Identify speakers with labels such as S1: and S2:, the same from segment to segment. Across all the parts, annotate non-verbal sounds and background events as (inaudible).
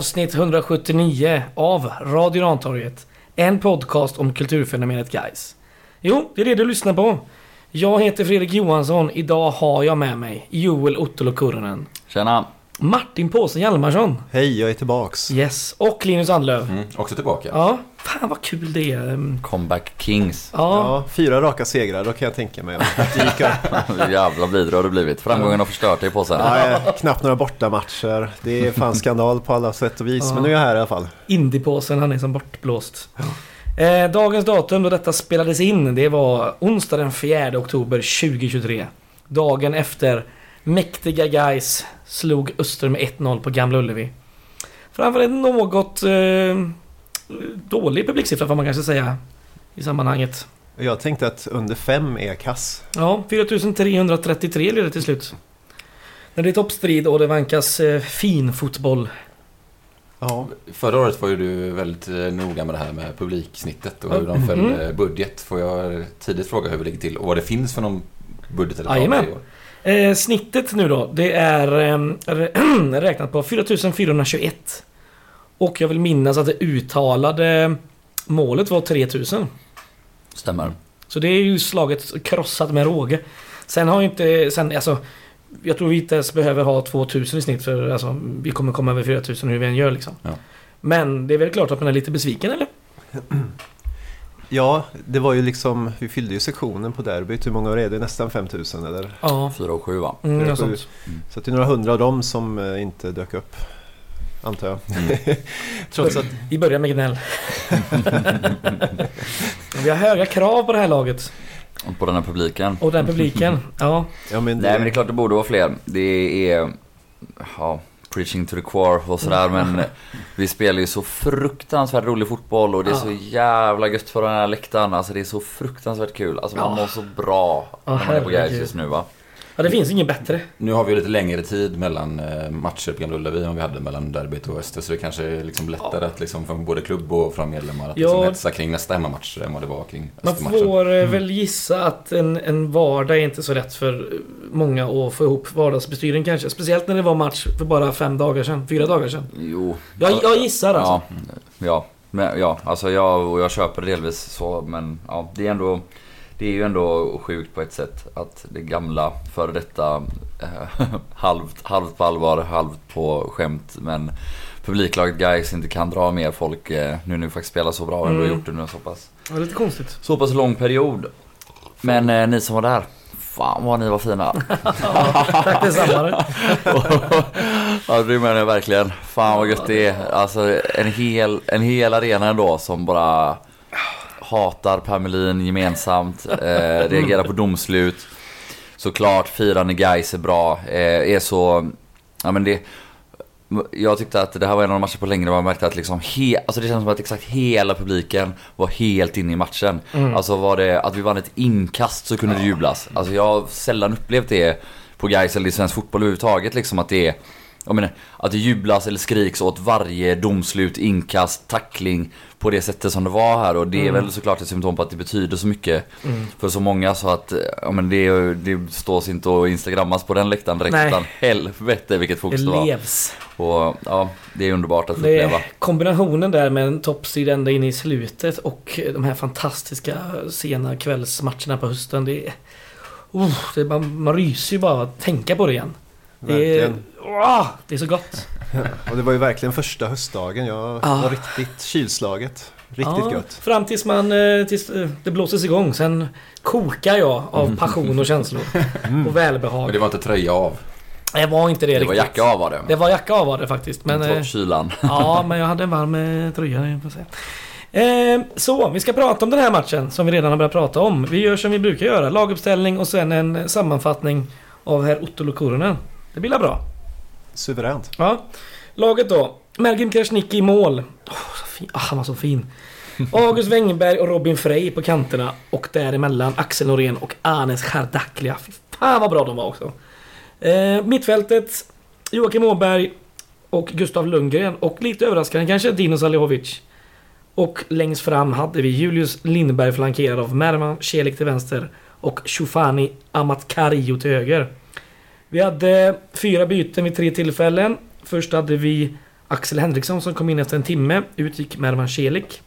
S1: Avsnitt 179 av Radio Rantorget. En podcast om kulturfenomenet guys. Jo, det är det du lyssnar på. Jag heter Fredrik Johansson. Idag har jag med mig Joel Ottolo Kurren.
S2: Tjena!
S1: Martin Påsen Hjalmarsson.
S3: Hej, jag är tillbaks.
S1: Yes. Och Linus Andlöv.
S4: Mm, också tillbaka.
S1: Ja, fan vad kul det är. Mm,
S2: Comeback Kings.
S1: Ja,
S3: Ja, fyra raka segrar, då kan jag tänka mig att det gick upp.
S2: Jävla blid har du blivit. Framgången har förstört dig på sen.
S3: Ja, knappt några bortamatcher. Det är fan skandal på alla sätt och vis.
S1: Ja.
S3: Men nu är jag här i alla fall.
S1: Indiepåsen, han är som bortblåst. Eh, dagens datum då detta spelades in, det var onsdag den 4 oktober 2023. Dagen efter mäktiga guys slog Öster med 1-0 på Gamla Ullevi. Framför en något eh, dålig publiksiffra får man kanske säga i sammanhanget.
S3: Jag tänkte att under fem är kass.
S1: Ja, 4333 blev det till slut. När det är toppstrid och det vankas eh, fin fotboll.
S3: Ja,
S4: Förra året var ju du väldigt eh, noga med det här med publiksnittet och hur de
S1: Mm.
S4: föll eh, budget. Får jag tidigt fråga hur vi ligger till och vad det finns för någon budget eller
S1: Jajamän.
S4: i år?
S1: Eh, snittet nu då, det är eh, rä- (clears throat) räknat på 4421. Och jag vill minnas att det uttalade målet var 3000.
S2: Stämmer.
S1: Så det är ju slaget krossat med råge. Sen har ju inte, sen alltså jag tror vi inte ens behöver ha 2000 i snitt för alltså, vi kommer komma över 4000 hur vi än gör liksom.
S4: Ja.
S1: Men det är väl klart att man är lite besviken eller? (clears throat)
S3: ja, det var ju liksom, vi fyllde ju sektionen på derbyt. Hur många år är det? Nästan 5000 eller?
S1: Ja.
S2: 4 och 7 va?
S1: Mm,
S3: Fyra,
S1: något
S3: sju.
S1: sånt.
S3: Så att det är några hundra av dem som eh, inte dök upp. Antar jag. (laughs) Trots att,
S1: Vi börjar med gnäll. (laughs) vi har höga krav på det här laget.
S2: Och På den här publiken.
S1: Och den publiken. Ja.
S3: ja men det,
S2: Nej men det är klart det borde vara fler. Det är... Ja, preaching to the choir och sådär men vi spelar ju så fruktansvärt rolig fotboll och det är så jävla gött för den här läktaren. Alltså det är så fruktansvärt kul. Alltså man mår så bra när man är på Gais just nu va.
S1: Ja, det finns inget bättre.
S4: Nu har vi ju lite längre tid mellan eh, matcher på Gamla Ullevi än vi hade mellan derbyt och Öster. Så det kanske är liksom lättare att liksom från både klubb och från medlemmar att
S1: Ja.
S4: liksom hetsa kring nästa hemmamatch än vad det var kring
S1: Man
S4: Östermatchen.
S1: får eh, väl gissa att en, en vardag är inte så lätt för många att få ihop vardagsbestyren kanske. Speciellt när det var match för bara fem dagar sedan. Fyra dagar sedan.
S2: Jo.
S1: Jag, jag gissar alltså.
S2: Ja, ja, men, ja, alltså jag, och jag köper delvis så men ja, det är ändå det är ju ändå sjukt på ett sätt att det gamla före detta eh, (laughs) halvt, halvt på allvar, halvt på skämt men publiklaget guys inte kan dra mer folk eh, nu när vi faktiskt spelar så bra och ändå
S1: Mm.
S2: gjort det nu så pass,
S1: är lite konstigt.
S2: så pass lång period. Men eh, ni som var där, fan vad ni var fina. (laughs) (laughs)
S1: Tack detsamma.
S2: Ja det menar jag verkligen. Fan vad gött det är. Alltså en hel, en hel arena ändå som bara hatar Per Melin gemensamt. Eh, reagerar på domslut. Såklart firande guys är bra. Eh, är så, ja men det jag tyckte att det här var en av de matcher på länge där man märkte att liksom he, alltså det känns som att exakt hela publiken var helt inne i matchen. Alltså var det att vi vann ett inkast så kunde det jublas. Alltså jag har sällan upplevt det på Gais eller i svensk fotboll överhuvudtaget liksom att det är jag menar, att det jublas eller skriks åt varje domslut, inkast, tackling på det sättet som det var här och det är väl såklart ett symptom på att det betyder så mycket för så många så att ja, men det, det stås inte och instagrammas på den läktaren direkt
S1: Nej.
S2: utan helvete vilket
S1: Det
S2: fokus det var.
S1: levs.
S2: Och ja, det är underbart att
S1: Det
S2: uppleva.
S1: kombinationen där med en toppstrid ända in i slutet och de här fantastiska sena kvällsmatcherna på hösten. Det. Oh, det man, man ryser ju bara att tänka på det igen. Det är,
S3: Verkligen.
S1: Åh, det är så gott. (laughs)
S3: och det var ju verkligen första höstdagen. Jag
S1: Ah.
S3: var riktigt kylslaget. Riktigt
S1: Ja,
S3: gött.
S1: Fram tills man, eh, tills eh, det blåses igång. Sen kokar jag av passion och känslor. Och välbehag.
S4: Men det var inte tröja av.
S1: Det var inte det,
S2: Det var
S1: riktigt.
S2: jacka av var det.
S1: Det var jacka av var det faktiskt. Men, eh,
S2: Trots kylan. (laughs)
S1: ja, men jag hade en varm eh, tröja. Eh, så, vi ska prata om den här matchen som vi redan har börjat prata om. Vi gör som vi brukar göra. Laguppställning och sen en sammanfattning av herr Otto Lukurunen. Det blir bra.
S3: Suveränt.
S1: Ja. Laget då. Mergim Krasniqi i mål. Åh, så fin. Ah, han var så fin. August Wengberg och Robin Frey på kanterna. Och däremellan Axel Norén och Anes Chardaklia. Fy Fan vad bra de var också. Eh, mittfältet. Joakim Åberg och Gustav Lundgren. Och lite överraskande kanske Dino Salihovic. Och längst fram hade vi Julius Lindberg flankerad av Merman Celik till vänster. Och Shufani Amatkario till höger. Vi hade fyra byten vid tre tillfällen. Först hade vi Axel Henriksson som kom in efter en timme. utgick Mervan Celik.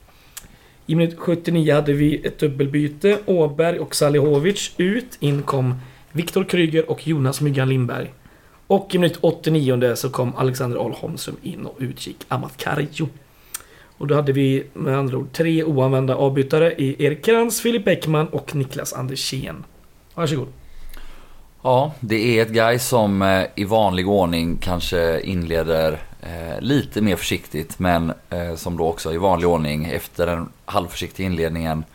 S1: I minut 79 hade vi ett dubbelbyte. Åberg och Salihovic ut. In kom Viktor Kryger och Jonas Myggan Lindberg. Och i minut 89 så kom Alexander Ahl Holmström in och utgick Amat Karjo. Och då hade vi med andra ord tre oanvända avbytare i Erik Krantz, Filip Bäckman och Niklas Andersén. Varsågod.
S2: Ja, det är ett guy som eh, i vanlig ordning kanske inleder eh, lite mer försiktigt men eh, som då också i vanlig ordning efter den halvförsiktiga inledningen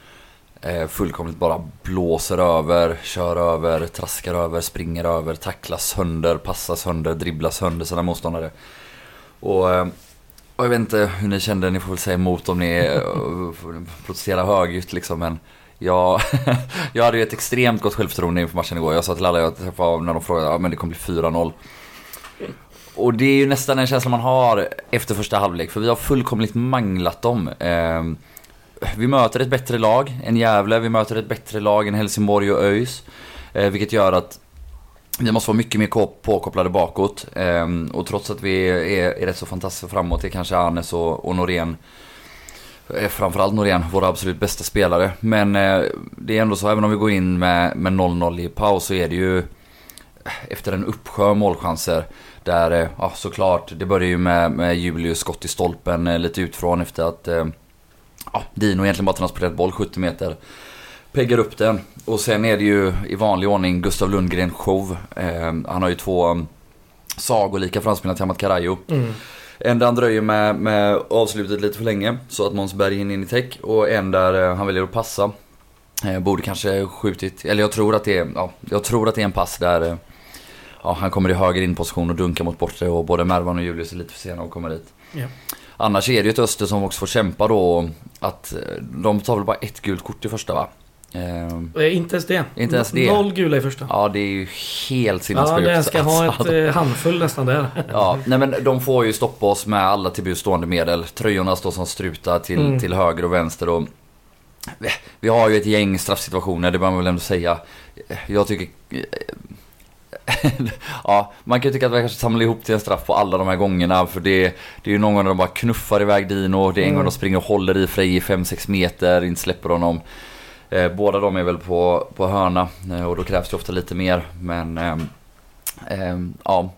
S2: fullkomligt bara blåser över, kör över, traskar över, springer över, tacklar sönder, passar sönder, dribblar sönder sina motståndare. Och, och jag vet inte hur ni kände, ni får väl säga emot om ni (laughs) protesterar högljutt liksom men jag, (laughs) jag hade ju ett extremt gott självförtroende inför matchen igår. Jag sa till alla jag träffade när de frågade, ja men det kommer bli 4-0. Och det är ju nästan en känsla man har efter första halvlek, för vi har fullkomligt manglat dem. Ehm, vi möter ett bättre lag än Gävle, vi möter ett bättre lag än Helsingborg och ÖIS. Eh, vilket gör att vi måste vara mycket mer påkopplade bakåt. Ehm, och trots att vi är, är rätt så fantastiska framåt, det är kanske Arnes och, och Norén Eh, framförallt Norén, vår absolut bästa spelare. Men eh, det är ändå så, även om vi går in med 0-0 i paus så är det ju eh, efter en uppsjö målchanser. Där, ja såklart, det börjar ju med, med Julius skott i stolpen lite utifrån efter att ja, Dino egentligen bara transporterat boll 70 meter. Peggar upp den. Och sen är det ju i vanlig ordning Gustav Lundgren show. han har ju två mm, sagolika framspelningar till Amat Karajo. Mm. En där han dröjer med, med avslutet lite för länge så att Måns Berg hinner in i täck och en där eh, han väljer att passa. Eh, borde kanske skjutit, eller jag tror att det är, ja, jag tror att det är en pass där eh, ja, han kommer i höger inposition och dunkar mot bortre och både Mervan och Julius är lite för sena att komma dit. Ja. Annars är det ju ett Öster som också får kämpa då att de tar väl bara ett gult kort i första va?
S1: Eh, inte ens det.
S2: Inte ens det.
S1: Noll gula i första.
S2: Ja, det är ju helt sinnessjukt.
S1: Ja, den ska ha ett alltså, eh, handfull nästan där. (laughs)
S2: ja, nej men de får ju stoppa oss med alla till stående medel. Tröjorna står som strutar till, mm. till höger och vänster och... Vi har ju ett gäng straffsituationer, det bör man väl ändå säga. Jag tycker... (laughs) ja, man kan ju tycka att vi kanske samlar ihop till en straff på alla de här gångerna. För det, det är ju någon gång de bara knuffar iväg Dino. Det är en mm. gång de springer och håller i Frej i 5-6 meter, inte släpper honom. Eh, båda de är väl på, på hörna eh, och då krävs det ofta lite mer. Men eh, ja.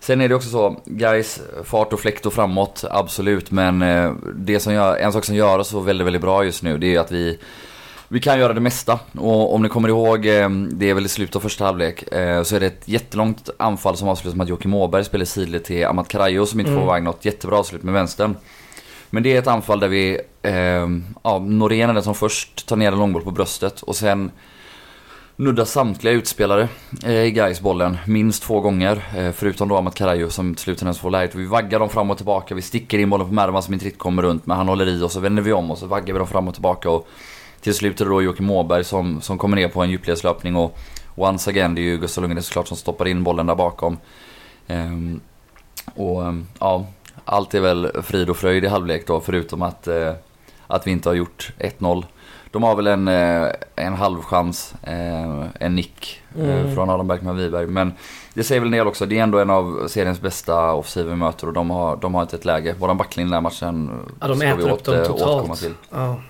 S2: Sen är det också så, guys, fart och fläkt och framåt, absolut. Men eh, det som gör, en sak som gör oss så väldigt, väldigt bra just nu, det är att vi vi kan göra det mesta och om ni kommer ihåg, det är väl i slutet av första halvlek, så är det ett jättelångt anfall som avslutas med att Joakim Åberg spelar sidled till Amat Karajo som inte mm. får iväg något jättebra avslut med vänstern. Men det är ett anfall där vi, eh, ja, Norén är den som först tar ner en långboll på bröstet och sen nuddar samtliga utspelare eh, i guys bollen minst två gånger. Eh, förutom då Amat Karajo som till slut ens får läget. Vi vaggar dem fram och tillbaka, vi sticker in bollen på Mervan som inte riktigt kommer runt men han håller i och så vänder vi om och så vaggar vi dem fram och tillbaka. Och till slut är det då Joakim Åberg som, som kommer ner på en djupledslöpning och once again, det är ju Gustav Lundgren såklart som stoppar in bollen där bakom. Eh, och ehm, ja, allt är väl frid och fröjd i halvlek då förutom att, eh, att vi inte har gjort 1-0. De har väl en, eh, en halvchans, eh, en nick eh, mm. från Adam Bergman Wiberg. Men det säger väl en del också. Det är ändå en av seriens bästa offensiva vi möter och de har, de har inte ett läge. Våran backlinje den här matchen
S1: ja, de äter upp dem totalt. Till. Ja.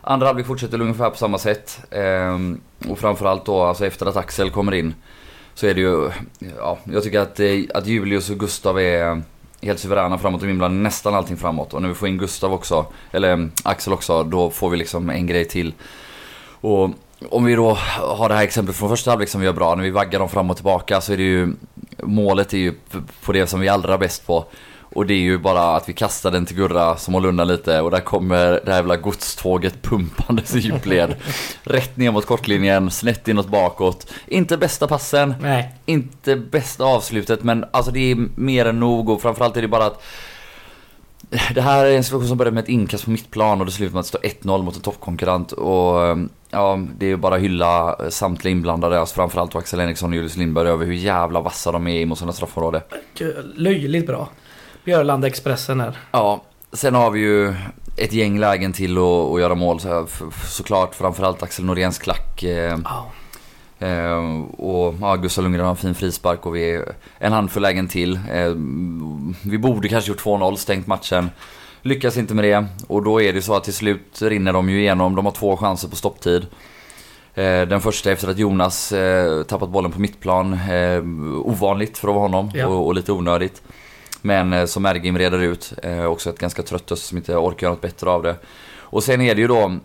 S2: Andra halvlek fortsätter ungefär på samma sätt. Ehm, och framförallt då alltså efter att Axel kommer in. Så är det ju, ja, jag tycker att, att Julius och Gustav är helt suveräna framåt och vimlar nästan allting framåt. Och när vi får in Gustav också, eller mm, Axel också, då får vi liksom en grej till. Och om vi då har det här exemplet från första halvlek som vi gör bra, när vi vaggar dem fram och tillbaka så är det ju Målet är ju på det som vi är allra bäst på. Och det är ju bara att vi kastar den till Gurra som håller undan lite och där kommer det här jävla godståget pumpandes i djupled. Rätt ner mot kortlinjen, snett inåt bakåt. Inte bästa passen,
S1: Nej.
S2: inte bästa avslutet men alltså det är mer än nog och framförallt är det bara att det här är en situation som börjar med ett inkast på mittplan och det slutar med att stå 1-0 mot en toppkonkurrent och ja, det är ju bara att hylla samtliga inblandade, alltså framförallt Axel Henriksson och Julius Lindberg över hur jävla vassa de är mot sina straffområde.
S1: Löjligt bra. Björlanda Expressen här.
S2: Ja, sen har vi ju ett gäng lägen till att, att göra mål. Så, såklart framförallt Axel Noréns klack. Eh, oh. Eh, och ja, Gustav Lundgren har en fin frispark och vi är en handfull lägen till. Eh, vi borde kanske gjort 2-0, stängt matchen. Lyckas inte med det och då är det så att till slut rinner de ju igenom. De har två chanser på stopptid. Eh, Den första efter att Jonas eh, tappat bollen på mittplan. Eh, ovanligt för att vara honom
S1: Ja.
S2: och, och lite onödigt. Men eh, som Ergim reder ut. Eh, också ett ganska trött Öster som inte orkar göra något bättre av det. Och sen är det ju då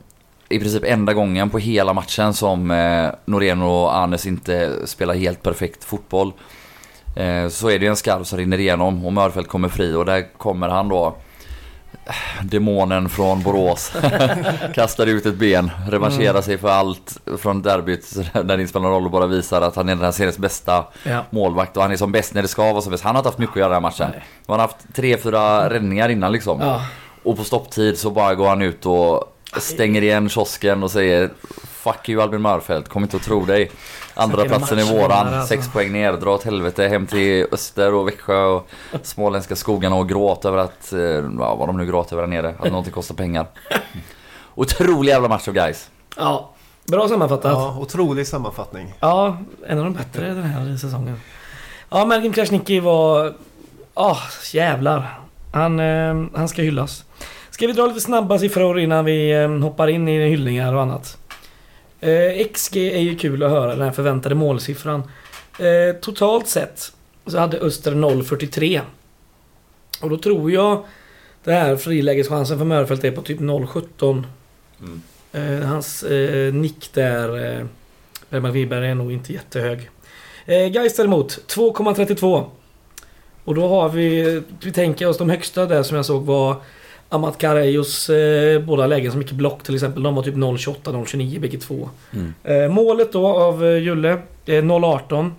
S2: i princip enda gången på hela matchen som eh, Norén och Arnes inte spelar helt perfekt fotboll. Eh, så är det ju en skarv som rinner igenom och Mörfält kommer fri och där kommer han då Demonen från Borås (laughs) Kastar ut ett ben, revanscherar sig för allt från derbyt Där det inte spelar någon roll och bara visar att han är den här seriens bästa
S1: Ja.
S2: målvakt och han är som bäst när det ska vara som bäst. Han har inte haft mycket att göra den här matchen.
S1: Nej.
S2: Han har haft tre, fyra räddningar innan liksom.
S1: Ja.
S2: Och på stopptid så bara går han ut och stänger igen kiosken och säger Fuck you Albin Mörfält, kom inte att tro dig. Andra platsen är våran,
S1: alltså.
S2: sex poäng ner, dra åt helvete hem till Öster och Växjö och småländska skogarna och gråt över att, eh, ja, vad de nu gråter över där nere, att någonting kostar pengar. Otrolig jävla match av guys.
S1: ja. Bra sammanfattat. Ja.
S3: Ja, otrolig sammanfattning.
S1: en av de bättre den här säsongen. Ja, Mergim Krasniqi var... Ja, jävlar. Han, eh, han ska hyllas. Ska vi dra lite snabba siffror innan vi eh, hoppar in i hyllningar och annat? Eh, XG är ju kul att höra, den här förväntade målsiffran. Eh, totalt sett så hade Öster 0,43. Och då tror jag det här frilägeschansen för Mörfält är på typ 0,17.
S2: Mm.
S1: Eh, hans eh, nick där, eh, Bergman Wiberg, är nog inte jättehög. Eh, Gais däremot, 2,32. Och då har vi, vi tänker oss de högsta där som jag såg var Amat Karajos eh, båda lägen som mycket block till exempel. De var typ 0,28, 0,29 bägge två.
S2: Mm.
S1: Eh, målet då av eh, Julle, eh, 0,18.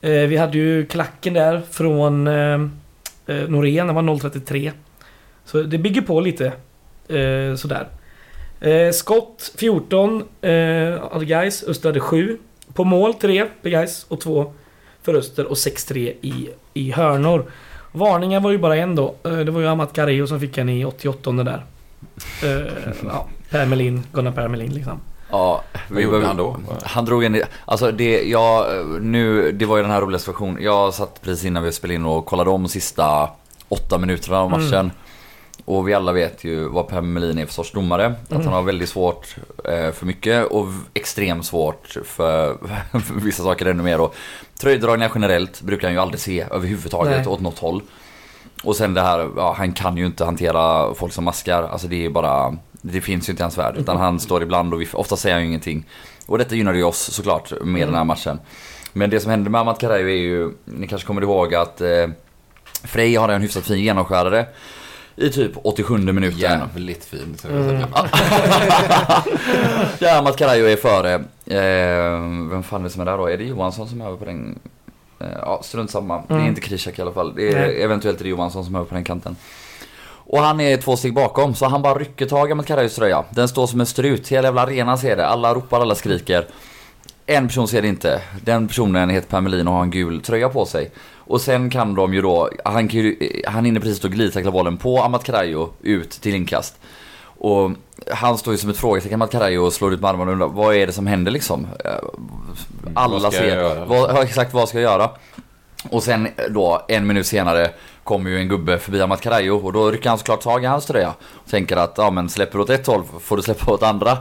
S1: Eh, vi hade ju klacken där från eh, eh, Norén, den var 0,33. Så det bygger på lite. Eh, sådär. Eh, skott 14 eh, hade Gais, Öster hade 7. På mål 3 för Gais och 2 för Öster och 6-3 i, i hörnor. Varningar var ju bara en då. Eh, det var ju Amat Carrillo som fick en i 88 där. Eh, ja, Per Melin, Gunnar Per Melin liksom.
S2: Ja,
S4: Vad gjorde han då?
S2: Han drog en... Alltså det, jag, nu, det var ju den här roliga situationen. Jag satt precis innan vi spelade in och kollade om de sista åtta minuterna av matchen.
S1: Mm.
S2: Och vi alla vet ju vad Per Melin är för sorts domare. Att
S1: Mm.
S2: han har väldigt svårt eh, för mycket och extremt svårt för, (laughs) för vissa saker ännu mer. Och tröjdragningar generellt brukar han ju aldrig se överhuvudtaget
S1: Nej.
S2: åt något håll. Och sen det här, ja, han kan ju inte hantera folk som maskar. Alltså det är ju bara, det finns ju inte i hans värld. Utan han står ibland och vi, ofta säger han ju ingenting. Och detta gynnade ju oss såklart med den här matchen. Men det som hände med Amat Karajo är ju, ni kanske kommer ihåg att eh, Frej har en hyfsat fin genomskärare. I typ 87 minuten.
S4: Jävligt fin.
S1: Mm.
S2: Amat (laughs) Karajo är före. Eh, vem fan är det som är där då? Är det Johansson som är över på den? Eh, ja, strunt samma. Det är
S1: Mm.
S2: inte Krishak i alla fall. Det är,
S1: Nej.
S2: eventuellt är det Johansson som är över på den kanten. Och han är två steg bakom, så han bara rycker tag i Amat Karajos tröja. Den står som en strut. Hela jävla arenan ser det. Alla ropar, alla skriker. En person ser det inte. Den personen heter Per Melin och har en gul tröja på sig. Och sen kan de ju då, han, kan ju, han hinner precis då glidtackla bollen på Amat Karajo ut till inkast. Och han står ju som ett frågetecken Amat Karajo och slår ut med armarna och undrar vad är det som händer liksom? Alla ser, vad, exakt vad ska jag göra? Och sen då en minut senare kommer ju en gubbe förbi Amat Karajo och då rycker han såklart tag i hans tröja. Och tänker att ja men släpper du åt ett håll får du släppa åt andra.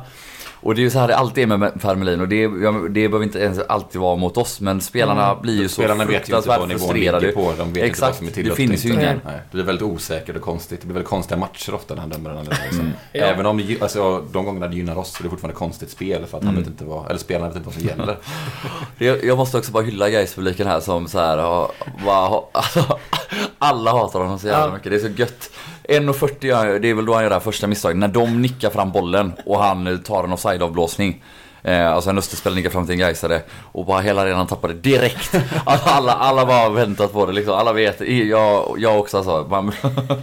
S2: Och det är ju så här det alltid är med Per Melin och det, det behöver inte ens alltid vara mot oss men spelarna blir ju så
S4: Spelarna vet ju
S2: fruktansvärt
S4: vad nivån
S2: frustrerade.
S4: på. De vet inte vad som är
S2: det
S4: tillåtet.
S2: finns ju ingen.
S4: Nej, det blir väldigt osäkert och konstigt. Det blir väldigt konstiga matcher ofta när han dömer den andra. Liksom.
S1: Ja.
S4: Även om det alltså, de gångerna det gynnar oss så är det fortfarande konstigt spel för att han vet inte vad, eller spelarna vet inte vad som gäller. (laughs)
S2: Jag, jag måste också bara hylla Gais-publiken här som så här har, bara, alltså, (laughs) alla hatar honom så jävla
S1: Ja.
S2: mycket. Det är så gött. 1.40 gör han- det är väl då han gör det här första misstaget. När de nickar fram bollen och han eh, tar en offside-avblåsning. Eh, alltså en österspelare nickar fram till en Gaisare och bara hela arenan tappade direkt. (laughs) Alltså, alla, alla bara väntat på det liksom. Alla vet. Jag, jag också alltså. Man,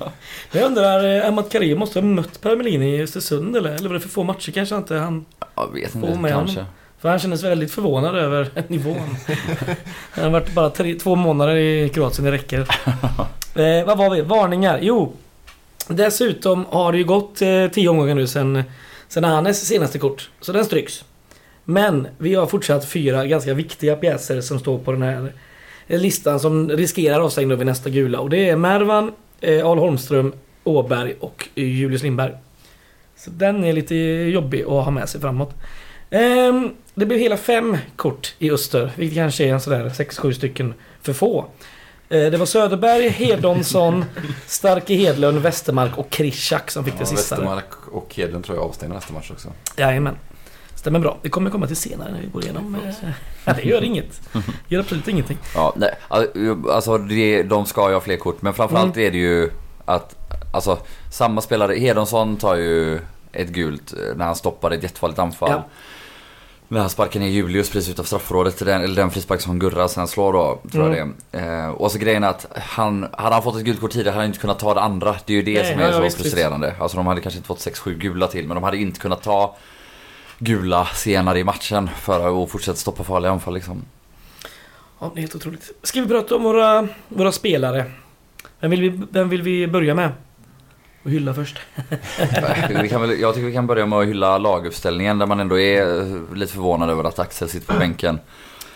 S2: (laughs)
S1: Jag undrar, eh, Amat Karim måste ha mött Per Melin i Östersund eller? Eller var det för få matcher kanske inte han...
S2: jag vet inte,
S1: med
S2: kanske.
S1: honom. För han kändes väldigt förvånad över (laughs) nivån. han har varit bara tre, två månader i Kroatien, det räcker. Eh, vad var vi? Varningar? Jo. Dessutom har det ju gått eh, tio omgångar nu sen, sen Anes senaste kort. Så den stryks. Men vi har fortsatt fyra ganska viktiga pjäser som står på den här listan som riskerar avstängning vid nästa gula. Och det är Mervan, eh, Al Holmström, Åberg och Julius Lindberg. Så den är lite jobbig att ha med sig framåt. Ehm, det blev hela fem kort i Öster, vilket kanske är en sådär 6-7 stycken för få. Eh, Det var Söderberg, Hedonsson, Starke Hedlund, Westermark och Krishak som fick
S4: Ja,
S1: det sista.
S4: Westermark och Hedlund tror jag avstänger nästa match också.
S1: Jajamän. Stämmer bra. Det kommer komma till senare när vi går igenom. eh, (laughs) Ja, det gör inget. Det gör absolut ingenting.
S2: Ja, nej, alltså det, de ska ju ha fler kort men framförallt
S1: Mm.
S2: är det ju att Alltså samma spelare, Hedonsson tar ju ett gult eh, när han stoppar ett jättefarligt anfall.
S1: Ja.
S2: När han sparkar ner Julius precis utanför straffområdet, den, eller den frispark som Gurra sen slår då, tror jag det eh, Och så grejen är att han, hade han fått ett gult kort tidigare hade han inte kunnat ta det andra. Det är ju det
S1: Nej,
S2: som är
S1: ja,
S2: så
S1: visst, visst.
S2: frustrerande. Alltså de hade kanske inte fått 6-7 gula till, men de hade inte kunnat ta gula senare i matchen för att fortsätta stoppa farliga anfall liksom.
S1: Ja, det är helt otroligt. Ska vi prata om våra, våra spelare? Vem vill, vi, vem vill vi börja med? Och hylla först.
S2: vi kan väl, jag tycker vi kan börja med att hylla laguppställningen där man ändå är eh, lite förvånad över att Axel sitter på bänken.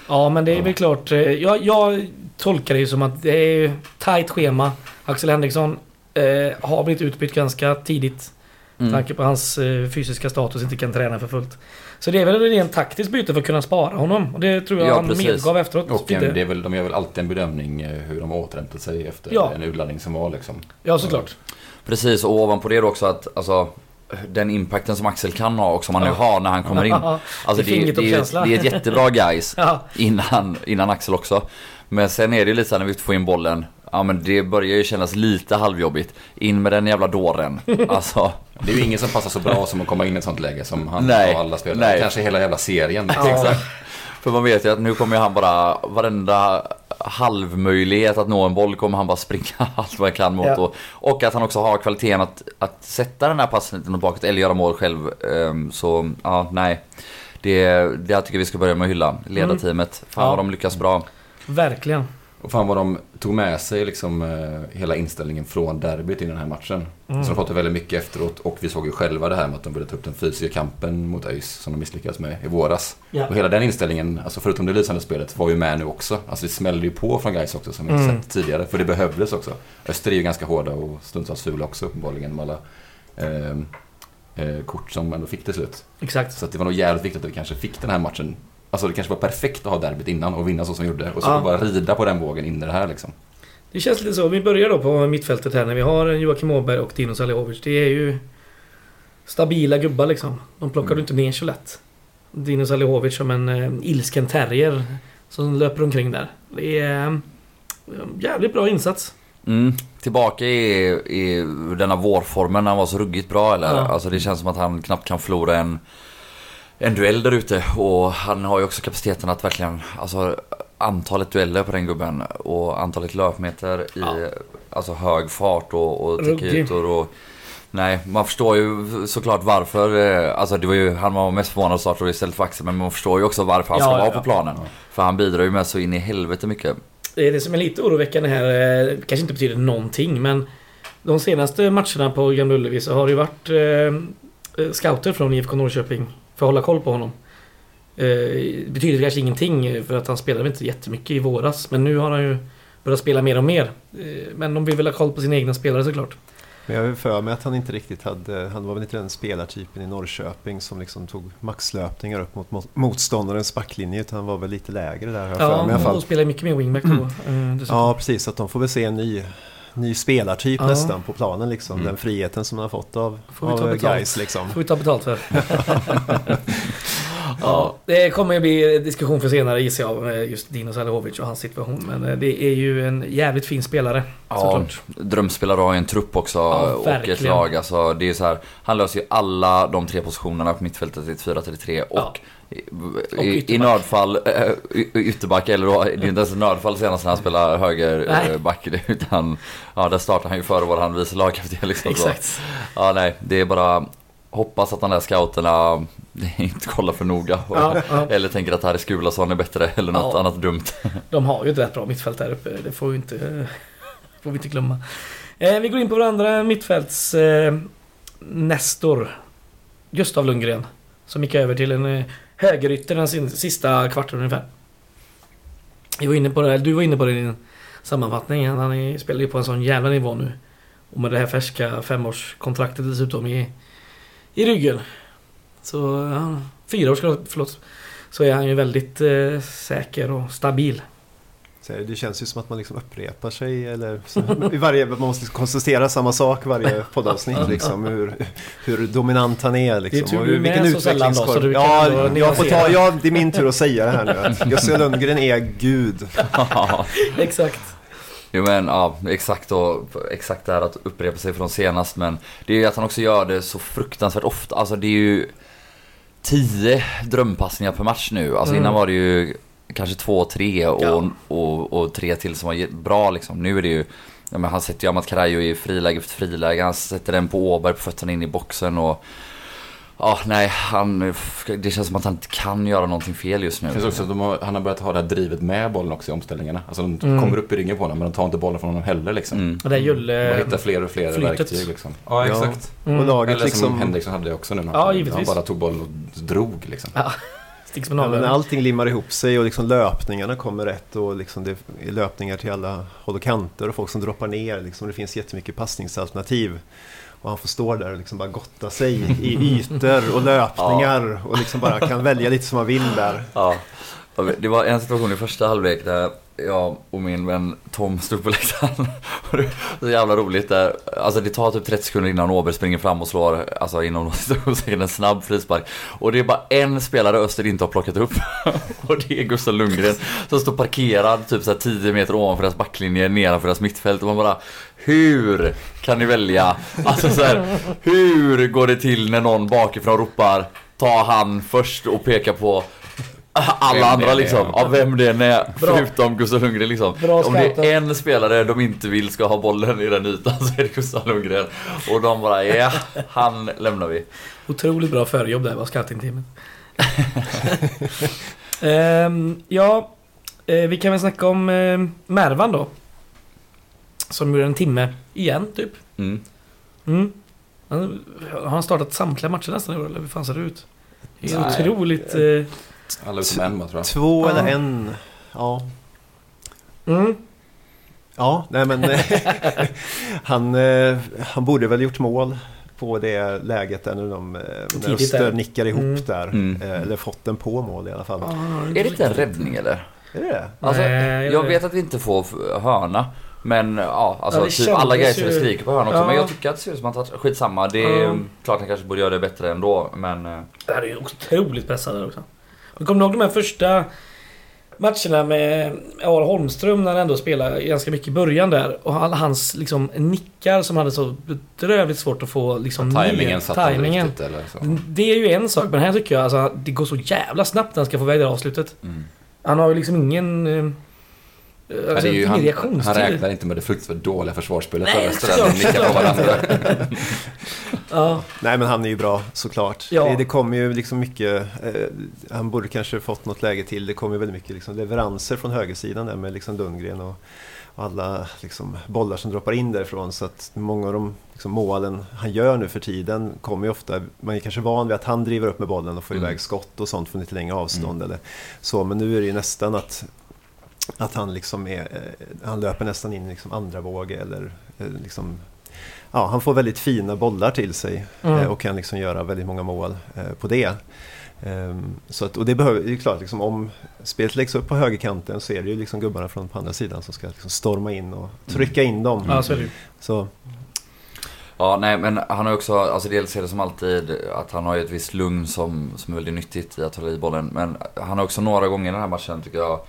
S1: Ja, men det är väl klart. eh, Jag, jag tolkar det ju som att det är tajt schema. Axel Henriksson eh, har blivit utbytt ganska tidigt. Med
S2: Mm.
S1: tanke på hans eh, fysiska status inte kan träna för fullt. Så det är väl ett rent taktiskt byte för att kunna spara honom. Och det tror jag
S2: Ja,
S1: han
S2: precis.
S1: medgav efteråt.
S4: Och en, det är väl, de gör väl alltid en bedömning eh, hur de återhämtat sig efter
S1: Ja.
S4: en urladdning som var liksom.
S1: Ja, såklart.
S2: Precis, och ovanpå det också att alltså, den impacten som Axel kan ha och som han nu har när han kommer in. (laughs) Alltså
S1: Det är
S2: det, det, är, det är ett jättebra guys (laughs)
S1: Ja,
S2: innan, innan Axel också. Men sen är det ju lite så när vi får in bollen. Ja men det börjar ju kännas lite halvjobbigt. In med den jävla dåren. (laughs) Alltså.
S4: Det är ju ingen som passar så bra som att komma in i ett sånt läge som han
S2: Nej,
S4: och alla spelare.
S2: nej.
S4: Kanske hela jävla serien.
S1: Ja.
S2: Exakt. För man vet ju att nu kommer ju han bara, varenda halvmöjlighet att nå en boll kommer han bara springa (laughs) allt vad han kan mot.
S1: Ja.
S2: Och, och att han också har kvaliteten att, att sätta den här passningen bakåt eller göra mål själv. Ehm, så ja, nej. Det, det jag tycker vi ska börja med att hylla. Ledarteamet. Fan
S1: Ja.
S2: vad de lyckas bra.
S1: verkligen.
S4: Och fan vad de tog med sig liksom eh, hela inställningen från derbyt i den här matchen.
S1: Mm.
S4: Så de pratade väldigt mycket efteråt och vi såg ju själva det här med att de ville ta upp den fysiska kampen mot ÖIS som de misslyckades med i våras.
S1: Ja.
S4: Och hela den inställningen, alltså förutom det lysande spelet, var ju med nu också. Alltså det smällde ju på från guys också som vi inte
S1: Mm.
S4: sett tidigare. För det behövdes också. Öster är ju ganska hårda och stundtals fula också uppenbarligen med alla eh, eh, kort som ändå fick till slut.
S1: Exakt.
S4: Så det var nog jävligt viktigt att vi kanske fick den här matchen. Alltså det kanske var perfekt att ha derbyt innan och vinna så som vi gjorde. Och så
S1: Ja.
S4: bara rida på den vågen in i det här liksom.
S1: Det känns lite så. Vi börjar då på mittfältet här när vi har Joakim Åberg och Dino Salihovic. Det är ju stabila gubbar liksom. De plockar
S4: Mm.
S1: du inte ner så lätt. Dino Salihovic som en eh, ilsken terrier som löper omkring där. Det är eh, jävligt bra insats.
S2: Mm. Tillbaka i, i denna vårformen när han var så ruggigt bra eller?
S1: Ja.
S2: Alltså det känns som att han knappt kan förlora en, en duell där ute. Och han har ju också kapaciteten att verkligen, alltså antalet dueller på den gubben och antalet löpmeter i
S1: Ja.
S2: alltså hög fart och, och tekiytor och Nej, man förstår ju såklart varför. eh, Alltså det var ju, han var mest förvånad att starta istället för Axel men man förstår ju också varför han ska
S1: ja,
S2: vara
S1: ja.
S2: på planen. För han bidrar ju med så in i helvete mycket.
S1: Det som är lite oroväckande här. eh, kanske inte betyder någonting men de senaste matcherna på Gamla Ullevi så har det ju varit eh, scouter från IFK Norrköping för att hålla koll på honom. Eh, betyder kanske ingenting för att han spelade inte jättemycket i våras men nu har han ju börjat spela mer och mer. Eh, men de vill väl ha koll på sina egna spelare såklart.
S3: Men jag har för mig att han inte riktigt hade, han var väl inte den spelartypen i Norrköping som liksom tog maxlöpningar upp mot, mot motståndarens backlinje utan han var väl lite lägre där har jag för mig i alla fall.
S1: de spelar mycket mer wingback då. eh, dessutom.
S3: Ja, precis. Att de får väl se en ny, ny spelartyp
S1: Ja.
S3: nästan på planen liksom.
S4: Mm.
S3: Den friheten som han har fått av,
S1: Får vi ta
S3: av
S1: betalt?
S3: guys liksom.
S1: får vi ta betalt för. (laughs) ja, det kommer ju bli diskussion för senare gissar jag med just Dino Salihovic och hans situation. Men eh, det är ju en jävligt fin spelare.
S2: Ja,
S1: Såklart.
S2: drömspelare har ju en trupp också
S1: Ja,
S2: och ett
S1: verkligen.
S2: lag. Alltså, det är så här, han löser ju alla de tre positionerna på mittfältet i ett 4-3-3 och,
S1: Ja.
S2: I,
S1: Och
S2: i, i
S1: ytterback.
S2: nödfall äh, ytterback eller då, det är inte ens nödfall senast när han spelar högerback (laughs) utan ja, där startar han ju före vår vice lagkapten liksom. Så.
S1: Exakt.
S2: Ja nej, det är bara hoppas att de där scouterna (laughs) inte kollar för noga.
S1: Ja, ja.
S2: Eller tänker att Harry Skulason är bättre eller något
S1: Ja.
S2: annat dumt. (laughs)
S1: De har ju ett rätt bra mittfält där uppe. Det får vi inte, får vi inte glömma. Eh, vi går in på vår andra mittfälts eh, Nestor. Gustav Lundgren. Som gick över till en eh, högerytter den sista kvarten ungefär. Jag var inne på det, du var inne på det i din sammanfattning. Han är, spelar ju på en sån jävla nivå nu. Och med det här färska femårskontraktet dessutom i, i ryggen. Så, ja, fyra år, ska- förlåt. Så är han ju väldigt eh, säker och stabil.
S3: Så det känns ju som att man liksom upprepar sig eller så, i varje, man måste liksom konstatera samma sak varje (laughs) poddavsnitt liksom. Hur, hur dominant han är liksom.
S1: Det är tur
S3: och
S1: du är med så sällan då, så du kan
S3: Ja, jag får ta, ja, det är min tur att säga det här nu. Jussi (laughs) Lundgren är gud. (laughs)
S1: Exakt.
S2: Jo men ja, exakt och exakt det här att upprepa sig från senast men det är ju att han också gör det så fruktansvärt ofta. Alltså det är ju 10 drömpassningar per match nu. Alltså
S1: Mm.
S2: innan var det ju kanske två, tre och,
S1: Ja.
S2: och, och tre till som var bra liksom. Nu är det ju Ja, men han sätter ju Amat Karajo i friläge efter friläge. Han sätter den på Åberg på fötterna in i boxen och... Ja, nej, han... Det känns som att han inte kan göra någonting fel just nu.
S4: Det finns också att de har, han har börjat ha det här drivet med bollen också i omställningarna. Alltså de
S1: Mm.
S4: kommer upp i ringen på honom men de tar inte bollen från honom heller liksom.
S2: Mm.
S1: Och det är Julle...
S4: Hittar fler och fler
S1: flytet.
S4: verktyg liksom.
S3: Ja.
S4: Ja, exakt.
S1: Mm.
S3: Och laget
S4: Eller som
S3: liksom...
S4: Henriksson hade det också nu.
S1: Ja,
S4: han,
S1: givetvis.
S4: han bara tog bollen och drog liksom.
S1: Ja, sticks med
S3: Ja, men
S1: naveln.
S3: allting limmar ihop sig och liksom löpningarna kommer rätt och liksom det är löpningar till alla håll och kanter och folk som droppar ner. Liksom. Det finns jättemycket passningsalternativ. Och han får stå där och liksom bara gotta sig i (laughs) ytor och löpningar och liksom bara kan välja lite som han vill där.
S2: Ja. Det var en situation i första halvlek där jag och min vän Tom stod på läktaren. (laughs) Det så jävla roligt där. Alltså det tar typ 30 sekunder innan Åberg springer fram och slår, alltså inom (laughs) situationen en snabb frispark. Och det är bara en spelare Öster inte har plockat upp. (laughs) Och det är Gustav Lundgren som står parkerad typ såhär 10 meter ovanför deras backlinje nedanför deras mittfält. Och man bara hur kan ni välja? Alltså så här, hur går det till när någon bakifrån ropar ta han först och pekar på (laughs) alla andra liksom.
S4: ja.
S2: Ja, vem det än är.
S1: Bra.
S2: Förutom Gustav Lundgren liksom.
S1: Bra
S2: Om det är en spelare de inte vill ska ha bollen i den ytan (laughs) så är det Gustav Lundgren. Och de bara ja, han lämnar vi.
S1: Otroligt bra förjobb där var scoutingteamet. (laughs) Ehm, ja, eh, vi kan väl snacka om eh, Mervan då. Som gjorde en timme igen typ.
S2: Mm.
S1: Mm. Han, har han startat samtliga matcher nästan i år eller hur fan ser det ut? Det är
S4: Nej.
S1: otroligt... Eh,
S4: Alla utom en tror jag.
S3: Två
S1: Ja.
S3: eller en. Ja,
S1: mm.
S3: ja nej men (laughs) han, eh, han borde väl gjort mål på det läget där när de eh, när
S1: där.
S3: nickar ihop
S1: Mm.
S3: där.
S2: Mm.
S3: Eh, Eller fått den på mål i alla fall.
S2: Är det inte en räddning eller?
S3: Är det det?
S2: Alltså,
S1: Nej, jag vet.
S2: att vi inte får hörna. Men ja, alltså
S1: Ja,
S2: typ alla grejer
S1: ju-
S2: skriker på hörna också.
S1: Ja.
S2: Men jag tycker att det ser ut som att han tar- skitsamma. Det är
S1: Ja.
S2: klart han kanske borde göra det bättre ändå. Men eh,
S1: Det här är ju otroligt pressad där också. Men kommer du ihåg de här första matcherna med Aron Holmström när han ändå spelade ganska mycket i början där. Och hans liksom nickar som hade så bedrövligt svårt att få liksom
S4: Timingen
S1: ner.
S4: satt
S1: Timingen.
S4: riktigt eller så.
S1: Det är ju en sak, men här tycker jag alltså, det går så jävla snabbt när han ska få iväg det här avslutet.
S4: Mm.
S1: Han har ju liksom ingen... Alltså,
S4: det är ju, han, han räknar inte med det fruktansvärt dåliga försvarsspelet
S1: Nej,
S4: för Öster.
S1: såklart,
S4: De nickar på varandra. (laughs)
S1: Ja,
S3: Nej men han är ju bra såklart.
S1: Ja.
S3: Det, det kommer ju liksom mycket, eh, han borde kanske fått något läge till. Det kommer ju väldigt mycket liksom leveranser från högersidan där med liksom Lundgren och alla liksom bollar som droppar in därifrån. Så att många av de liksom målen han gör nu för tiden kommer ju ofta, man är kanske van vid att han driver upp med bollen och får
S4: Mm.
S3: iväg skott och sånt från lite längre avstånd eller så. Men nu är det ju nästan att att han liksom är, eh, han löper nästan in i liksom andra våg eller eh, liksom Ja, han får väldigt fina bollar till sig
S1: Mm.
S3: eh, och kan liksom göra väldigt många mål på det. Ehm, Så att, och det, behöver, det är klart, liksom, om spelet läggs upp på högerkanten så är det ju liksom gubbarna från på andra sidan som ska liksom storma in och trycka in dem.
S1: det ju.
S3: Så,
S2: Ja, nej men han har också, alltså dels är det som alltid att han har ju ett visst lugn som, som är väldigt nyttigt i att hålla i bollen. Men han har också några gånger i den här matchen tycker jag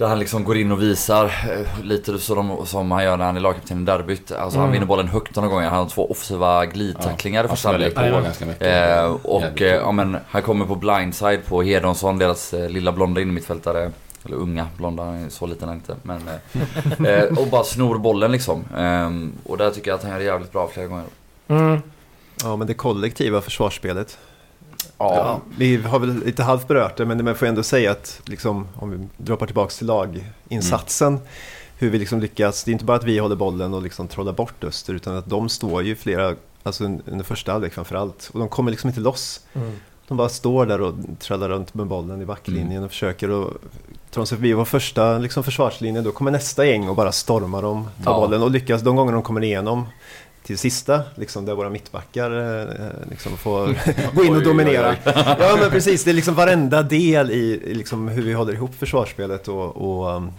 S2: där han liksom går in och visar eh, lite som, som han gör när han är lagkapten i derbyt. Alltså han
S1: Mm.
S2: vinner bollen högt några gånger. Han har två offensiva glidtacklingar i
S4: Han
S2: första halvlek.
S4: på ganska mycket.
S2: Eh, och eh, ja, men, han kommer på blindside på Hedonsson, deras eh, lilla blonda innermittfältare. Eller unga blonda, han så liten är han inte. Men, eh, (laughs) eh, och bara snor bollen liksom. Ehm, och där tycker jag att han gör det jävligt bra flera gånger.
S1: Mm.
S3: ja, men det kollektiva försvarsspelet.
S2: Ja.
S3: Ja, vi har väl lite halvt berört det, men man får ändå säga att liksom, om vi droppar tillbaka till laginsatsen, hur vi liksom lyckas. Det är inte bara att vi håller bollen och liksom trollar bort Öster, utan att de står ju flera, alltså under första halvlek framför allt, och de kommer liksom inte loss.
S1: Mm.
S3: De bara står där och trallar runt med bollen i backlinjen
S2: Mm.
S3: och försöker att ta sig förbi vår första liksom, försvarslinje. Då kommer nästa gäng och bara stormar dem, tar
S2: Ja.
S3: bollen och lyckas de gånger de kommer igenom till sista, liksom, där våra mittbackar eh, liksom, får (laughs) gå in och dominera. (laughs) Ja men precis, det är liksom varenda del i, liksom, hur vi håller ihop försvarsspelet och, och um, eh,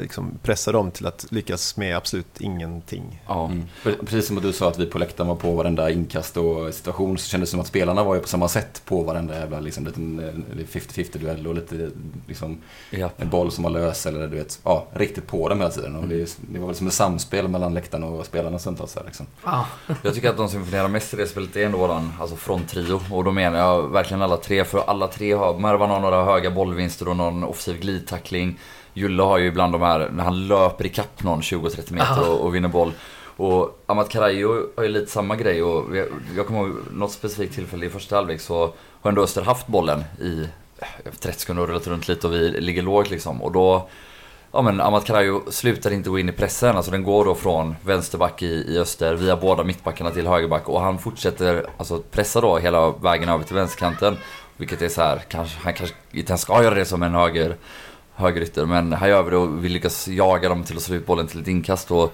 S3: liksom pressa dem till att lyckas med absolut ingenting.
S2: Ja.
S4: Mm. Pre- Precis som att du sa att vi på läktaren var på varenda inkast och situation så kändes det som att spelarna var ju på samma sätt på varenda jävla liksom, liten eh, 50-50 duell och lite liksom,
S2: Ja.
S4: en boll som var lös eller du vet, ja, riktigt på dem hela tiden. Och det, det var väl som ett samspel mellan läktaren och spelarna stundtals. Liksom.
S1: Ja.
S2: Jag tycker att de som imponerar mest i det spelet är ändå våran alltså fronttrio. Och då menar jag verkligen alla tre. För alla tre har, Mervan har några höga bollvinster och någon offensiv glidtackling. Julle har ju ibland de här, när han löper ikapp någon 20-30 meter och, och vinner boll. Och Amat Karajo har ju lite samma grej och jag, jag kommer ihåg något specifikt tillfälle i första halvlek så har ändå Öster haft bollen i eh, 30 sekunder och rullat runt lite och vi ligger lågt liksom. Och då Ja men Amat Karajo slutar inte gå in i pressen, alltså den går då från vänsterback i, i öster via båda mittbackarna till högerback och han fortsätter alltså pressa då hela vägen över till vänsterkanten. Vilket är så här, kanske, han kanske inte ens ska göra det som en höger, högerytter men han gör det och vi lyckas jaga dem till att slå ut bollen till ett inkast och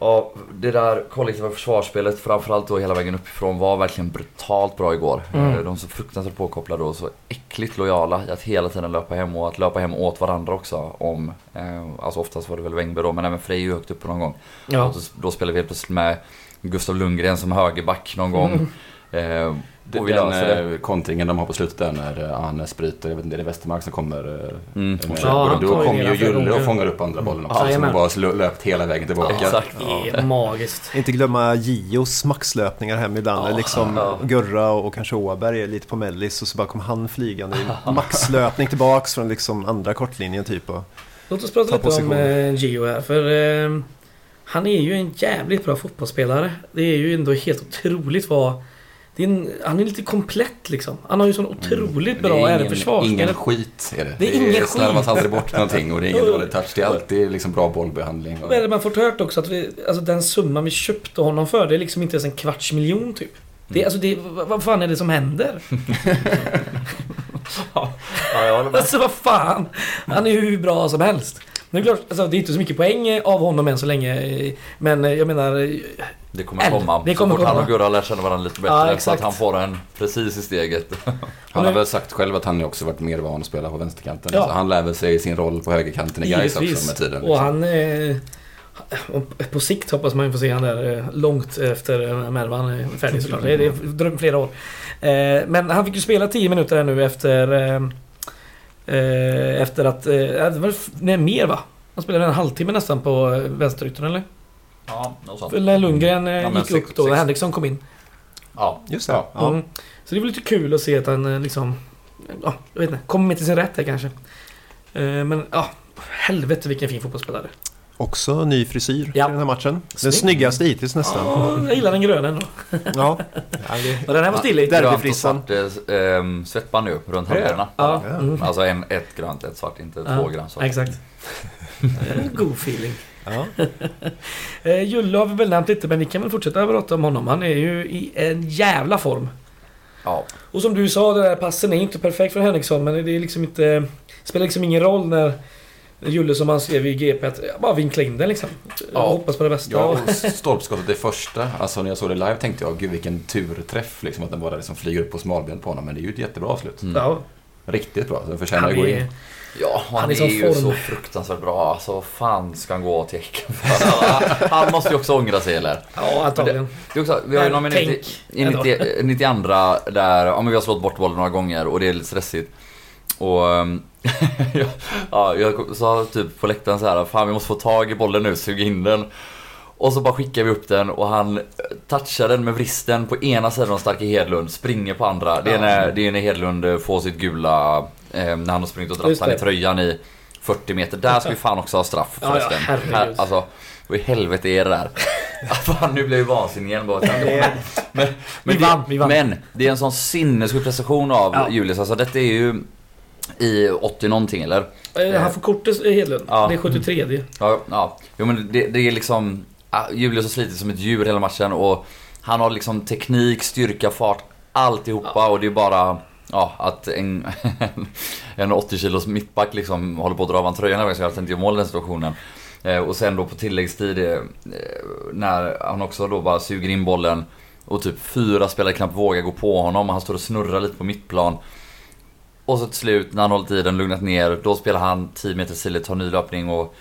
S2: Ja, det där kollektiva försvarsspelet, framförallt då hela vägen uppifrån, var verkligen brutalt bra igår.
S1: Mm.
S2: Eh, De så fruktansvärt påkopplade och så äckligt lojala i att hela tiden löpa hem och att löpa hem åt varandra också. Om, eh, alltså oftast var det väl Wängberg då, men även Frej högt uppe någon gång.
S1: Ja.
S2: Och då, spelar vi helt plötsligt med Gustav Lundgren som högerback någon gång.
S1: Mm. (laughs)
S2: Eh, och
S4: den
S2: det.
S4: eh, kontringen de har på slutet där när eh, Arnes bryter, jag vet inte, det är Westermark som kommer. eh,
S2: Mm.
S4: med-
S1: Ja,
S4: och då kommer ju Julle och fångar upp andra bollen också.
S1: Ja,
S4: som bara löpt hela vägen tillbaka.
S2: Exakt.
S1: Det är magiskt.
S3: Inte glömma Gios maxlöpningar hem ibland.
S2: Ja,
S3: liksom
S2: ja.
S3: Gurra och kanske Åberg är lite på mellis och så bara kom han flygande i (laughs) maxlöpning tillbaks från liksom andra kortlinjen typ. Och,
S1: Låt oss prata
S3: Ta
S1: lite om
S3: position.
S1: eh, Gio här. För eh, han är ju en jävligt bra fotbollsspelare. Det är ju ändå helt otroligt vad... Är en, han är lite komplett liksom. Han har ju sån otroligt
S4: Men det
S1: bra
S4: är
S1: även
S4: ingen, ingen skit är det.
S1: Det är ingen skit.
S4: slarvas aldrig bort någonting och det är ingen (laughs) dålig touch. Det är alltid liksom bra bollbehandling. Och,
S1: är det man fått hört också? Att vi, alltså den summan vi köpte honom för, det är liksom inte ens en kvarts miljon typ. Det, är- alltså det, vad, fan är det som händer? (laughs) (laughs)
S2: Ja, med.
S1: Alltså vad fan! Han är ju hur bra som helst. Det är klart, alltså, det är inte så mycket poäng av honom än så länge. eh, Men eh, jag menar... eh,
S2: Det kommer komma.
S1: Det kommer
S2: så fort han
S1: komma.
S2: och Gurra lär känna varandra lite bättre.
S1: Ja,
S2: så att han får en precis i steget. (laughs)
S4: han har väl sagt själv att han har också varit mer van att spela på vänsterkanten.
S1: Ja.
S4: Så han lär väl sig sin roll på högerkanten i Gais också med tiden.
S1: Och
S4: Liksom.
S1: han... Eh, och på sikt hoppas man ju få se han där eh, långt efter eh, Mervan är färdig såklart. Det är, flera år. Eh, men han fick ju spela 10 minuter här nu efter... Eh, efter att... Eh, det var, nej, mer va? Han spelade en halvtimme nästan på eh, vänsteryttern eller?
S2: Ja, något sånt.
S1: När Lundgren eh,
S2: Ja,
S1: gick
S2: sex-
S1: upp då, när
S2: sex-
S1: Henriksson kom in.
S2: Ja,
S3: just det.
S4: Ja.
S3: Ja.
S1: Mm. Så det var lite kul att se att han eh, liksom... Ja, jag vet inte. Kommer med till sin rätt här kanske. Eh, men ja, helvete vilken fin fotbollsspelare.
S3: Också ny frisyr
S1: Ja.
S3: i den här matchen. Den
S1: Snygg.
S3: snyggaste hittills nästan.
S1: Ja, jag gillar den gröna ändå. (laughs)
S3: Ja.
S1: Och den här var stilig.
S3: Derbyfrissan.
S2: svart eh, ehm, svettband nu runt händerna.
S1: Ja,
S3: Ja.
S1: mm.
S2: Alltså en, ett grönt, ett svart, inte
S1: Ja,
S2: två grönt svart.
S1: Exakt. (laughs) God feeling.
S3: ja. (laughs)
S1: Eh, Julle har vi väl nämnt lite men vi kan väl fortsätta prata om honom. Han är ju i en jävla form.
S2: Ja,
S1: Och som du sa, den där passen är inte perfekt för Henriksson men det är liksom inte... spelar liksom ingen roll när Julle som han skrev i GP att ja, bara vinkla in den liksom.
S2: Ja.
S1: Hoppas på det bästa.
S4: Ja, och stolpskottet det första, alltså när jag såg det live tänkte jag gud vilken turträff liksom att den bara liksom flyger upp på smalben på honom. Men det är ju ett jättebra avslut.
S2: Mm.
S1: Ja,
S4: Riktigt bra, så den förtjänar att gå in.
S2: ja han,
S1: Han är
S2: är, ju
S1: form.
S2: så fruktansvärt bra. Alltså fan ska han gå till Häcken för? Han- (laughs) Han måste ju också ångra sig eller?
S1: Ja, antagligen.
S2: Det är också, vi har ju någon minut i, i 90, 92 där ja, men vi har slått bort bollen några gånger och det är lite stressigt. Och ehm, (laughs) ja, jag sa typ på läktaren så här, fan vi måste få tag i bollen nu, suga in den. Och så bara skickar vi upp den och han touchar den med vristen på ena sidan av Starke Hedlund, springer på andra. Det är när, det är när Hedlund eh, får sitt gula, eh, när han har sprungit och dratt han i tröjan i 40 meter. Där ska vi fan också ha straff
S1: Ja, ja,
S2: förresten.
S1: herregud.
S2: Här, alltså, vad i helvete är det där? (laughs) Fan, nu blir jag vansinnig igen bara. Men, men,
S1: Vi vann, vi vann.
S2: men det är en sån sinnessjuk prestation av
S1: Ja.
S2: Julius. Alltså detta är ju i 80 någonting eller?
S1: Eh, Han får kortet eh, Hedlund.
S2: Ja.
S1: Det är 73
S2: Ja, ja. Jo men det, det är liksom... ah, Julius har slitit som ett djur hela matchen och han har liksom teknik, styrka, fart. alltihopa och det är bara Ja, att en, (laughs) en 80 kilos mittback liksom håller på att dra av en tröjan hela vägen så jag inte gör mål i den situationen. Eh, och sen då på tilläggstid eh, när han också då bara suger in bollen och typ fyra spelare knappt vågar gå på honom. Han står och snurrar lite på mittplan. Och så till slut när han håller tiden, lugnat ner, då spelar han 10 meter sidled, tar ny löpning och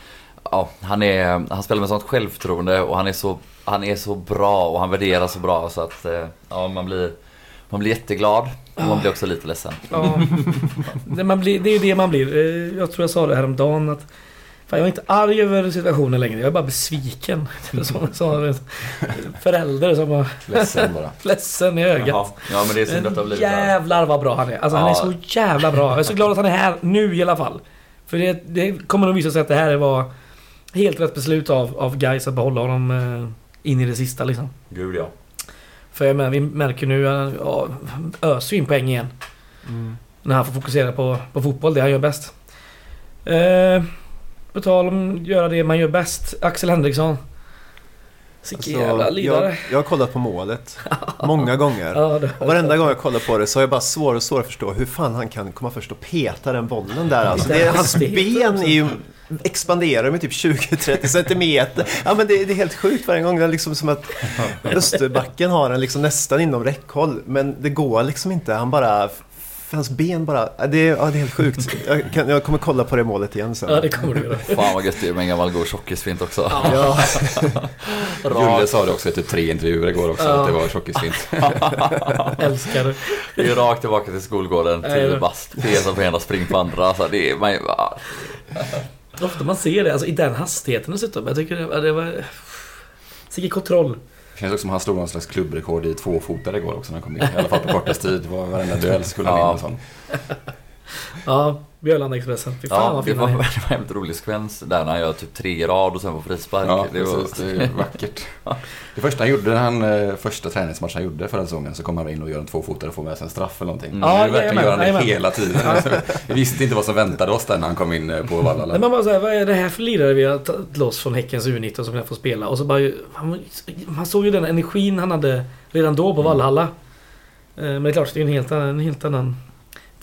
S2: ja, han, är, han spelar med sånt självförtroende och han är så, han är så bra och han värderar så bra så att eh, ja, man blir, man blir jätteglad och man blir också lite ledsen.
S1: Ja. (laughs) Det, man blir, det är ju det man blir. Eh, Jag tror jag sa det häromdagen att Fan, jag är inte arg över situationen längre. Jag är bara besviken. (laughs) Som, som förälder som var
S4: Ledsen bara. (laughs)
S1: ledsen i ögat.
S2: Jaha. Ja men det är synd att det har blivit
S1: jävlar vad bra han är. Alltså han är
S2: Ja.
S1: så jävla bra. Jag är så glad att han är här nu i alla fall. För det, det kommer nog visa sig att det här var helt rätt beslut av, av guys att behålla honom eh, in i det sista liksom.
S2: Gud ja.
S1: För jag menar, vi märker nu att ja, öser ju in poäng igen.
S3: Mm.
S1: När han får fokusera på, på fotboll, det han gör bäst. Eh, på tal om att göra det man gör bäst. Axel Henriksson. Sicken
S3: Alltså,
S1: jävla lidare.
S3: jag, jag har kollat på målet (laughs) många gånger.
S1: Ja, det,
S3: varenda gång jag kollar på det så har jag bara svårare och svårare att förstå hur fan han kan komma först och peta den bollen där. Alltså, det, är- hans ben är ju, expanderar med typ 20-30 centimeter. Ja men det, det är helt sjukt varje gång. Det är liksom som att (laughs) Österbacken har den liksom nästan inom räckhåll. Men det går liksom inte. Han bara... Hans ben bara... ja, Det är, ja, det är helt sjukt. Jag, kan, jag kommer kolla på det målet igen sen.
S1: ja, det kommer du göra. (laughs)
S2: Fan vad gött det är med en gammal god tjockisfint också.
S3: Ja, (laughs)
S4: Julle sa det också i typ tre intervjuer igår också,
S1: Ja.
S4: att det var tjockisfint. (laughs)
S1: Älskar det.
S2: Det är rakt tillbaka till skolgården, tio bast, pesa på ena, spring på andra. Alltså, det är, man, ja.
S1: Ofta man ser det, alltså i den hastigheten dessutom. Jag tycker det, det var... Sicken kontroll.
S4: Det känns också som att han slog någon slags klubbrekord i tvåfotare igår också när han kom in. I alla fall på kortast tid. Var varenda duell skulle han
S2: Ja.
S4: vinna en sån. (laughs)
S1: Ja, Björlanda-Expressen. Fy fan
S2: Ja,
S1: vad
S2: det var, det var en väldigt rolig sekvens där när han gör typ tre rad och sen på frispark.
S4: Ja,
S2: det var,
S4: precis. Det är (laughs) vackert. Det första han gjorde, när han, eh, första träningsmatchen han gjorde förra säsongen, så kom han in och gör en tvåfotare och får med sig en straff eller någonting.
S2: Mm.
S4: Nu
S1: Ja,
S4: verkligen
S1: jajamän,
S4: gör han det
S1: jajamän.
S4: hela tiden. (laughs) Vi visste inte vad som väntade oss där när han kom in eh, på
S1: Nej,
S4: Vallala.
S1: man bara såhär, vad är det här för lirare vi har tagit loss från Häckens U19 som jag får spela? Och så bara, man såg ju den energin han hade redan då på
S2: Mm.
S1: Vallhalla. Eh, Men det är klart, det är en helt annan, en helt annan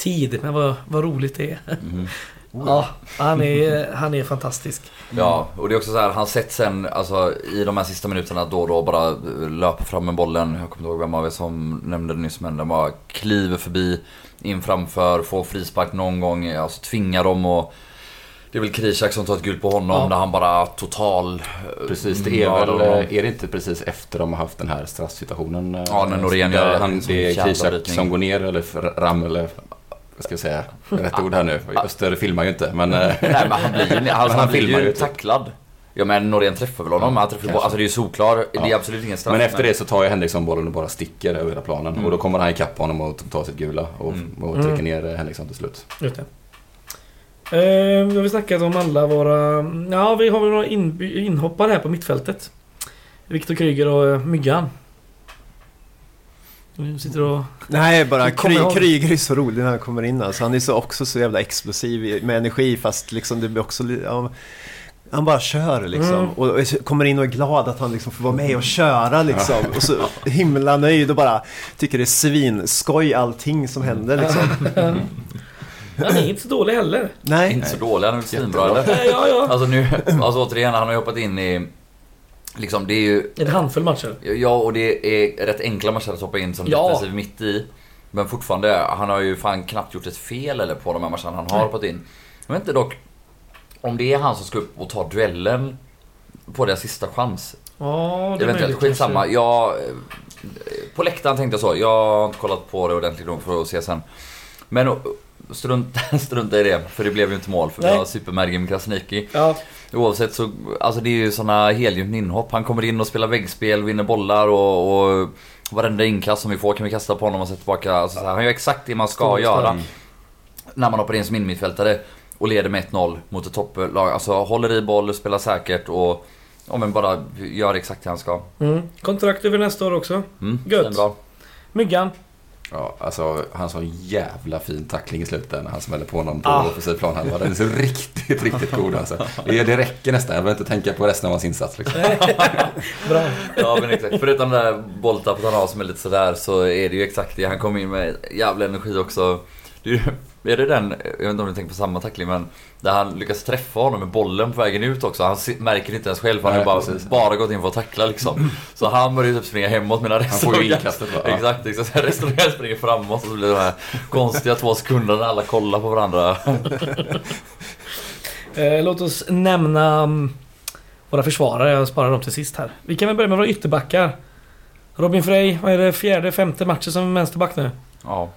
S1: tid. Men vad, vad roligt det är.
S2: Mhm. (laughs)
S1: Ja, han är, han är fantastisk.
S2: Ja, och det är också så här, han sett sen alltså, i de här sista minuterna då och då bara löper fram med bollen. Jag kommer inte ihåg vem av er som nämnde det nyss men den bara kliver förbi, in framför, får frispark någon gång, alltså tvingar dem och det är väl Krishak som tar ett gult på honom
S1: Ja.
S2: där han bara total... eh,
S4: Precis, det är väl, är det inte precis efter de har haft den här straffsituationen? eh,
S2: Ja, när Norén gör
S4: han, Det är Krishak som går ner, eller Ram, eller vad ska jag säga, rätt ord här nu. Öster filmar ju inte, men... eh,
S2: Nej men han blir ju, (laughs) alltså,
S4: han
S2: han blir
S4: filmar
S2: ju
S4: typ.
S2: tacklad. Ja men Norén träffar väl honom? Han träffar alltså det är ju solklar, det är
S4: Ja.
S2: absolut ingen straff.
S4: Men efter det så tar ju Henriksson bollen och bara sticker över hela planen.
S2: Mm.
S4: Och då kommer han ikapp honom och tar sitt gula och,
S2: Mm.
S4: och trycker ner eh, Henriksson till slut.
S1: Just det. Eh, vi har snackat om alla våra... Ja, vi har väl några in, inhoppare här på mittfältet. Viktor Kryger och eh, Myggan. Nu sitter och...
S3: Nej, bara (laughs)
S1: Du
S3: Kry, Kryger är så rolig när han kommer in. Alltså. Han är så också så jävla explosiv med energi fast liksom det blir också ja, han bara kör liksom.
S1: Mm.
S3: Och och kommer in och är glad att han liksom får vara med och köra liksom. Och så himla nöjd och bara tycker det är svinskoj allting som händer liksom. (laughs)
S1: Han är inte så dålig heller.
S3: Nej.
S2: Inte så dålig, han är svinbra eller?
S1: Ja, ja.
S2: Alltså nu, alltså återigen, han har ju hoppat in i... Liksom det är ju...
S1: En handfull matcher.
S2: Ja och det är rätt enkla matcher att hoppa in som
S1: Ja.
S2: defensiv mitt i. Men fortfarande, han har ju fan knappt gjort ett fel eller på de här matcherna han har hoppat in. Jag vet inte dock om det är han som ska upp och ta duellen på deras sista chans.
S1: Ja, det är
S2: Eventuellt, skitsamma. Jag, eh, på läktaren tänkte jag så. Jag har inte kollat på det ordentligt nog för att se sen. Men eh, strunt, (laughs) strunta i det, för det blev ju inte mål för vi
S1: Nej.
S2: har supermergim Krasniqi.
S1: Ja,
S2: Oavsett så, alltså det är ju såna helgjutna inhopp. Han kommer in och spelar väggspel, vinner bollar och, och varenda inkast som vi får kan vi kasta på honom och sätta tillbaka. Alltså så här, han gör exakt det man ska
S1: Stor
S2: göra när man hoppar in som innermittfältare och leder med 1-0 mot ett topplag. Alltså håller i boll, spelar säkert och ja, men bara gör exakt det han ska.
S1: mm. Kontrakt över nästa år också.
S2: Mm,
S1: Gött.
S2: Bra.
S1: Myggan.
S4: Ja, alltså han sa en jävla fin tackling i slutet när han smäller på honom på
S1: Ah.
S4: offensiv planhalva. Den är så riktigt, riktigt god alltså. Det, det räcker nästan. Jag behöver inte tänka på resten av hans insats liksom. (laughs)
S1: Bra.
S2: Ja men exakt. Förutom det där bolltappet han har som är lite sådär så är det ju exakt det. Han kom in med jävla energi också. Det är, ju- är det den, jag vet inte om ni tänker på samma tackling men där han lyckas träffa honom med bollen på vägen ut också. Han märker det inte ens själv för han har bara,
S4: precis.
S2: bara gått in för att tackla liksom. Så han börjar ju typ springa hemåt medan resten
S4: får ju
S2: av-
S4: inkastet, va? Ja.
S2: Exakt, exakt. Så resten av gänget springer framåt och så blir det de här konstiga två sekunderna när alla kollar på varandra. (laughs)
S1: Eh, låt oss nämna mm, våra försvarare. Jag sparar dem till sist här. Vi kan väl börja med våra ytterbackar. Robin Frey, vad är det? Fjärde, femte matchen som vänsterback nu?
S2: Ja,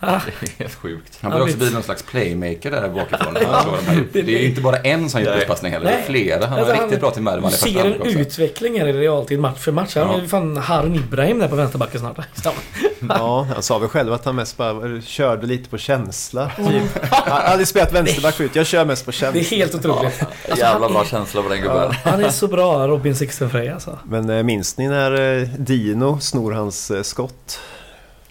S1: Ah, (laughs)
S2: det är helt sjukt.
S4: Han
S1: Ja,
S4: också bli någon slags playmaker där bakifrån. Han här- (laughs) Det är ju inte bara en som gör
S2: Nej.
S4: upppassning heller. Det är flera. Han var
S1: Alltså,
S4: riktigt bra till Mervan i
S1: Du ser en utveckling här i realtid match för match. Han
S4: Ja.
S1: är ju fan Harun Ibrahim där på vänsterbacken snart. (laughs)
S3: Ja, han sa väl själv att han mest bara körde lite på känsla. Typ. Han har aldrig spelat vänsterback förut. Jag kör mest på
S1: Det är
S3: känsla.
S1: helt otroligt.
S2: Jävla bra känsla på den gubben.
S1: Han är så bra, Robin Sixten Frey alltså.
S3: Men eh, minns ni när eh, Dino snor hans eh, skott?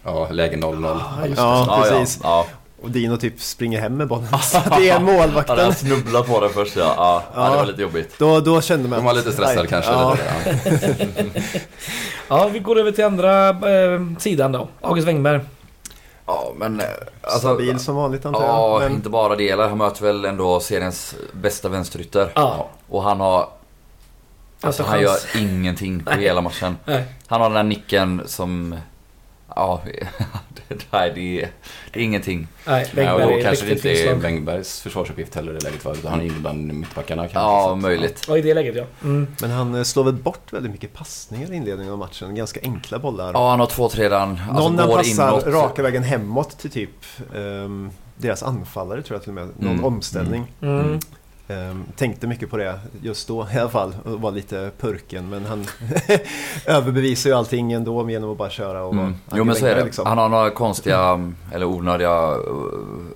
S4: Ja, läge 0-0.
S1: Ja, just det.
S3: Ja, precis.
S2: Ja,
S3: Och Dino typ springer hem med bollen. (laughs) Det är
S2: ja.
S3: målvakten.
S2: Han snubblade på den först ja. Ja, ja. det var lite jobbigt.
S3: Då, då kände man
S4: De var lite stressade kanske.
S3: Ja,
S4: ja. (laughs)
S1: Ja, vi går över till andra eh, sidan då. August Wengberg.
S2: Ja men eh, alltså...
S3: stabil som vanligt antar
S2: Ja,
S3: jag. Men,
S2: inte bara det. Eller han möter väl ändå seriens bästa vänsterytter.
S1: Ja.
S2: Och han har... Alltså, han gör
S1: chans.
S2: ingenting på
S1: Nej.
S2: hela matchen. (laughs)
S1: Nej.
S2: Han har den där nicken som... Ja, (laughs) det, nej, det, är, det är ingenting.
S1: Nej,
S4: Ja, och då
S1: är
S4: kanske det inte är
S1: inslag.
S4: Bengbergs försvarsuppgift heller i det läget va? Utan han är ju bland mittbackarna kanske.
S2: Ja, möjligt.
S1: Ja, i det läget ja. Mm.
S3: men han eh, slår väl bort väldigt mycket passningar i inledningen av matchen. Ganska enkla bollar.
S2: Ja, han har två, tre redan. Alltså,
S3: Någon han passar
S2: inåt.
S3: raka vägen hemåt till typ ehm, deras anfallare tror jag till och med. Någon
S2: Mm.
S3: omställning.
S1: Mm.
S3: Ehm, tänkte mycket på det just då (laughs) i alla fall och var lite purken men han (laughs) överbevisar ju allting ändå genom att bara köra och
S2: Mm. Jo men så är det.
S3: liksom.
S2: Han har några (clears throat) konstiga, eller onödiga uh,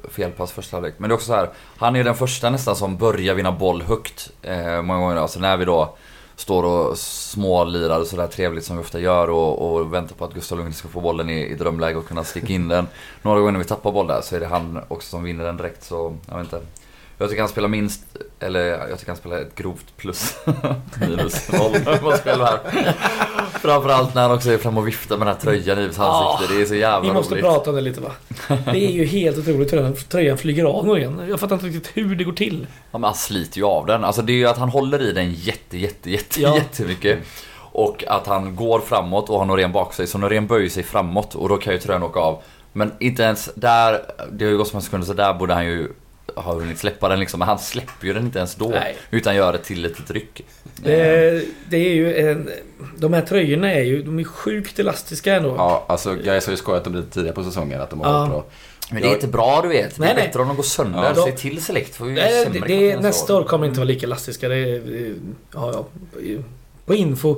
S2: felpass första halvlek. Men det är också så här. Han är den första nästan som börjar vinna boll högt. Eh, många gånger. Alltså när vi då står och smålirar och sådär trevligt som vi ofta gör och, och väntar på att Gustav Lundgren ska få bollen i, i drömläge och kunna sticka in den. Några gånger när vi tappar boll där så är det han också som vinner den direkt så, jag vet inte. Jag tycker han spelar minst, eller jag tycker han spelar ett grovt plus. (laughs) Minus (laughs) noll mot själv här. Framförallt när han också är fram och viftar med den här tröjan i hans ansikte. Det är så jävla
S1: Vi måste
S2: roligt.
S1: prata om det lite va. (laughs) Det är ju helt otroligt hur den tröjan flyger av nu igen. Jag fattar inte riktigt hur det går till.
S2: Ja, men han sliter ju av den. Alltså det är ju att han håller i den jätte, jätte, jätte,
S1: Ja.
S2: jättemycket. Och att han går framåt och har Norén bak sig. Så Norén böjer sig framåt och då kan ju tröjan åka av. Men inte ens där, det har ju gått så många sekunder så där borde han ju ha hunnit släppa den liksom. Men han släpper ju den inte ens då.
S1: Nej.
S2: Utan gör ett till litet ryck.
S1: Det, det är ju en... De här tröjorna är ju... De är sjukt elastiska ändå.
S4: Ja, alltså Gais har ju skojat om det tidigare på säsongen att de har
S1: Ja.
S4: varit bra.
S2: Men det är inte bra du vet. Det
S1: Nej,
S2: är
S1: nej.
S2: bättre om de går sönder.
S1: Ja.
S2: Säg till Select får ju
S1: Nej,
S2: sämre
S1: det, det, nästa år kommer inte vara lika elastiska. Det, ja, ja, på info.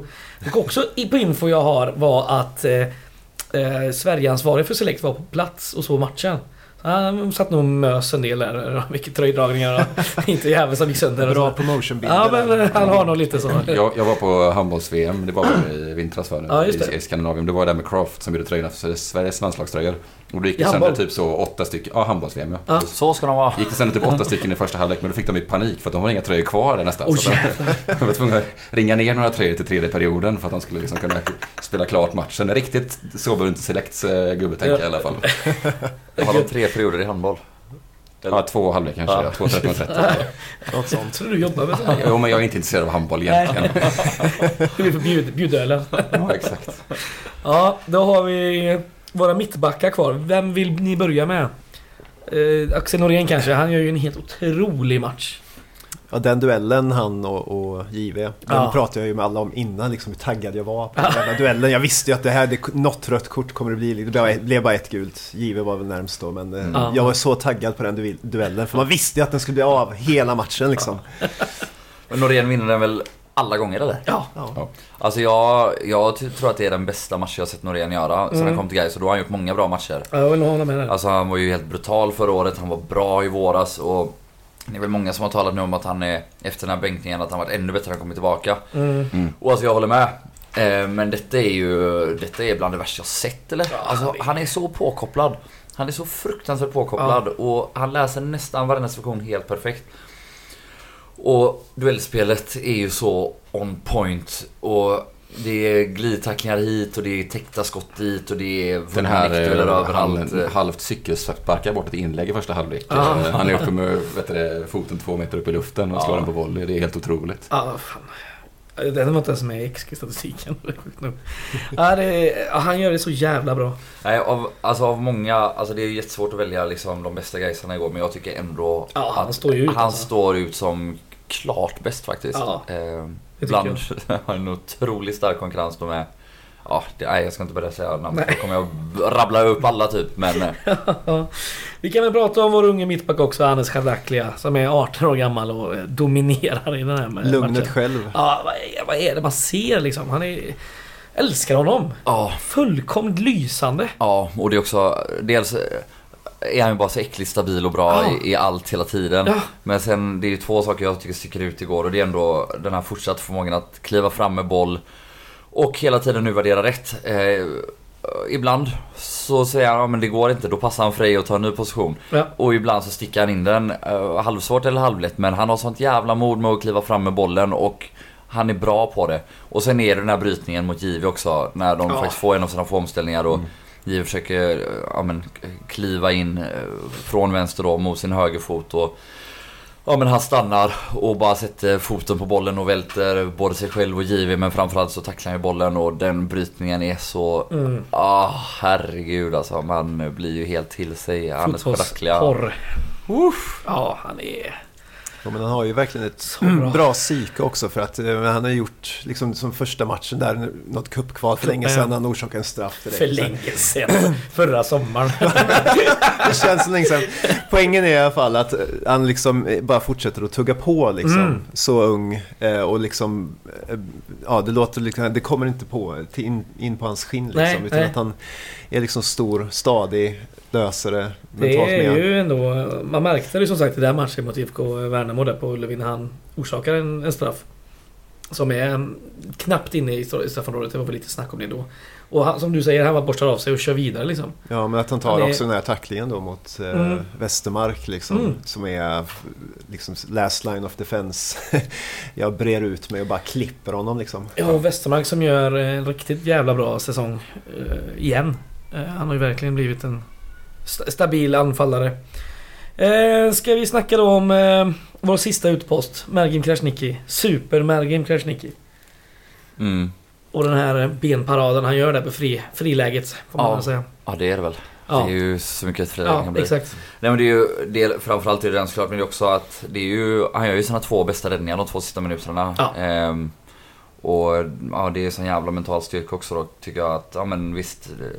S1: Och också i- på info jag har var att eh, eh, Sverigeansvarig för Select var på plats och såg matchen. Han satt nog och mös en del där. (laughs) Mycket tröjdragningar och (laughs) inte jävel som gick sönder.
S3: Bra
S1: så.
S3: promotionbilder.
S1: Ja men han har nog lite så. (laughs)
S4: Jag, jag var på handbolls-VM, det var i vintras var det,
S1: Ja, det.
S4: I, i Skandinavien. Det var där med Croft som gjorde tröjorna för Sveriges landslagströjor. Och då gick det sönder typ så åtta stycken, ja handbolls-VM ja.
S1: Ja.
S2: Så ska de vara.
S4: Gick det sönder typ åtta (laughs) stycken i första halvlek men då fick de i panik för att de har inga tröjor kvar där nästan.
S1: Oj,
S4: så att (laughs) de var tvungna att ringa ner några tröjor till tredje perioden för att de skulle liksom kunna spela klart matchen. Riktigt så behöver inte Selects eh, gubbe tänka i alla fall.
S2: Har de tre perioder i handboll?
S4: Ja, två halvlek kanske,
S2: Ja.
S4: ja. två 13 och 13. (laughs)
S3: Något sånt.
S1: Tror du jobbar med det här.
S4: Jo men jag är inte intresserad av handboll egentligen.
S1: Du vill få bjud, bjudölen.
S4: Ja, exakt.
S1: Ja, då har vi våra mittbackar kvar. Vem vill ni börja med? Eh, Axel Norén kanske. Han gör ju en helt otrolig match.
S3: Ja, den duellen han och, och JV, den
S1: Ja.
S3: pratade jag ju med alla om innan, liksom hur taggad jag var på (laughs) den duellen. Jag visste ju att det här, det, något rött kort kommer det bli. Det blev, blev bara ett gult. JV var väl närmst då, men eh,
S1: Ja.
S3: jag var så taggad på den du- duellen. För man visste ju att den skulle bli av hela matchen liksom. (laughs)
S2: Men Norén vinner den väl alla gånger eller?
S1: Ja.
S3: Ja.
S2: Alltså jag, jag tror att det är den bästa matchen jag sett Norén göra sen
S1: Mm.
S2: han kom till Gais och då har han gjort många bra matcher.
S1: Jag vill hålla med där.
S2: Alltså han var ju helt brutal förra året, han var bra i våras och det är väl många som har talat nu om att han är, efter den här bänkningen, att han varit ännu bättre när han kommit tillbaka.
S1: Mm.
S2: Och alltså jag håller med. Eh, men detta är ju detta är bland det värsta jag sett eller?
S1: Ja,
S2: alltså,
S1: han är-
S2: så påkopplad. Han är så fruktansvärt påkopplad och han läser nästan varenda situation helt perfekt. Och duellspelet är ju så on point och det är glidtacklingar hit och det är täckta skott dit och det är
S4: Den här eh,
S2: överallt.
S4: halv, halvt cykelsparkar bort ett inlägg i första halvlek.
S1: Ah.
S4: Han är uppe med vet du, det, foten två meter upp i luften och slår
S2: Ja.
S4: den på volley. Det är helt otroligt.
S1: Ja, fan. Den var inte ens med i XG-statistiken. (laughs) Ja, det han gör det så jävla bra.
S2: Nej, av, alltså av många, alltså det är jättesvårt att välja liksom de bästa gaisarna igår men jag tycker ändå
S1: Ja, han
S2: att
S1: står ju ut,
S2: han
S1: alltså.
S2: står ut som klart bäst faktiskt.
S1: Ja,
S2: eh, bland (laughs) har en otroligt stark konkurrens med Ja, det, nej, jag ska inte börja säga namn. Då kommer jag rabbla upp alla typ. Men eh, (laughs)
S1: Vi kan väl prata om vår unge mittback också, Anes Chadaklia, som är 18 år gammal och eh, dominerar i den här ma-
S3: Lugnet
S1: matchen.
S3: själg.
S1: Ja, vad är, vad är det man ser liksom? Han är... Älskar honom!
S2: ja,
S1: Fullkomligt lysande.
S2: ja, och det är också dels eh, är han ju bara så äckligt stabil och bra
S1: Ja.
S2: i, i allt hela tiden.
S1: Ja.
S2: Men sen det är ju två saker jag tycker sticker ut igår och det är ändå den här fortsatta förmågan att kliva fram med boll och hela tiden nu värdera rätt. Eh, ibland så säger han ja men det går inte, då passar han Frej och tar en ny position.
S1: Ja.
S2: Och ibland så sticker han in den eh, halvsvårt eller halvlätt men han har sånt jävla mod med att kliva fram med bollen och han är bra på det. Och sen är det den här brytningen mot Givi också när de faktiskt får en av sina få omställningar och Givi försöker ja, men, kliva in eh, från vänster då mot sin högerfot och Ja men han stannar och bara sätter foten på bollen och välter både sig själv och Givi men framförallt så tacklar han ju bollen och den brytningen är så...
S1: Mm.
S2: Ah herregud alltså man blir ju helt till sig. Anders Chadaklia.
S1: Fotbollsporr. Ja, han är...
S3: Ja, men han har ju verkligen ett
S1: bra.
S3: bra psyke också för att eh, han har gjort liksom som första matchen där, något cupkval för länge sedan, han orsakade en straff direkt.
S1: För länge sedan. (clears throat) Förra sommaren. (laughs)
S3: Det känns så länge sedan. Poängen är i alla fall att eh, han liksom eh, bara fortsätter att tugga på liksom.
S1: Mm.
S3: Så ung och liksom, ja det låter liksom, det kommer inte på, in, in på hans skinn liksom.
S1: Nej,
S3: utan
S1: nej.
S3: att han är liksom stor, stadig, löser det
S1: Det
S3: mentalt
S1: är
S3: med.
S1: ju ändå... Man märkte det som sagt i den matchen mot IFK Värnamo där på Ullevi när han orsakar en, en straff. Som är knappt inne i straffområdet. Det var väl lite snack om det då. Och han, som du säger, han bara borstar av sig och kör vidare liksom.
S3: Ja, men att han tar
S1: Han är-
S3: också den här tacklingen då mot eh,
S1: Mm.
S3: Westermark liksom.
S1: Mm.
S3: Som är liksom last line of defense. (laughs) Jag brer ut mig och bara klipper honom liksom.
S1: Ja, och Westermark som gör en riktigt jävla bra säsong eh, igen. Eh, han har ju verkligen blivit en sta- stabil anfallare. Eh, ska vi snacka då om eh, vår sista utpost, Mergim Krasniqi. Super Mergim Krasniqi.
S2: Mm.
S1: Och den här benparaden han gör där på fri, friläget, får man
S2: Ja.
S1: säga.
S2: Ja det är det väl.
S1: Ja.
S2: Det är ju så mycket friläge
S1: Ja,
S2: kan bli.
S1: exakt.
S2: Nej men det är ju, det är, framförallt är det den såklart men det är också att det är ju, han gör ju sina två bästa räddningar de två sista minuterna.
S1: Ja.
S2: Ehm, och ja, det är sån jävla mental styrka också då tycker jag att, ja men visst. Det,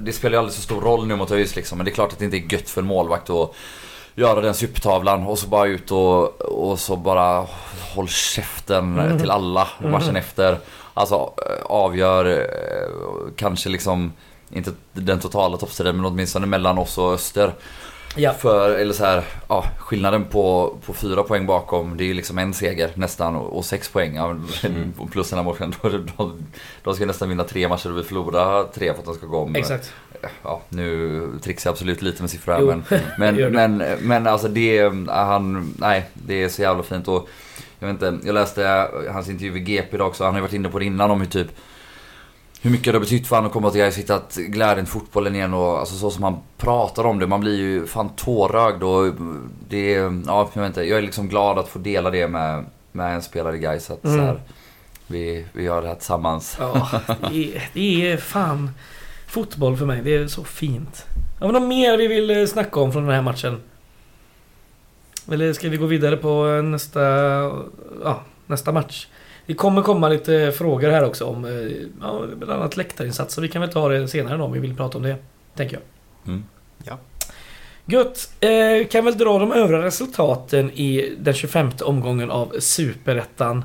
S2: det spelar ju aldrig så stor roll nu mot ÖIS liksom men det är klart att det inte är gött för en målvakt att göra den supertavlan och så bara ut och, och så bara håll käften
S1: Mm.
S2: till alla matchen
S1: Mm.
S2: efter. Alltså eh, avgör eh, kanske liksom inte den totala toppstriden men åtminstone mellan oss och Öster.
S1: Ja.
S2: För, eller så här, ja, skillnaden på, på fyra poäng bakom det är ju liksom en seger nästan och, och sex poäng. Ja,
S4: Mm. (laughs)
S2: Plus den här matchen. Då, då, de ska nästan vinna tre matcher och vi förlorar tre för att de ska gå om.
S1: Exakt.
S2: Ja, nu trixar jag absolut lite med siffror här
S1: Jo,
S2: men, (laughs) men, men, men alltså det, han, nej det är så jävla fint och jag vet inte, jag läste hans intervju i GP idag också, han har ju varit inne på det innan om hur typ hur mycket det har betytt för honom att komma till Gais, hittat glädjen i fotbollen igen och alltså så som han pratar om det. Man blir ju fan tårögd och det är, ja jag vet inte, jag är liksom glad att få dela det med, med en spelare i Gais att
S1: Mm.
S2: så här, vi, vi gör det här tillsammans.
S1: Ja, det är, det är fan fotboll för mig. Det är så fint. Har vi något mer vi vill eh, snacka om från den här matchen? Eller ska vi gå vidare på eh, nästa, ja, nästa match? Det kommer komma lite frågor här också om eh, ja, bland annat läktarinsatser. Vi kan väl ta det senare då om vi vill prata om det. Tänker jag.
S2: Mm.
S3: Ja.
S1: Gött! Eh, kan väl dra de övriga resultaten i den 25 omgången av Superettan.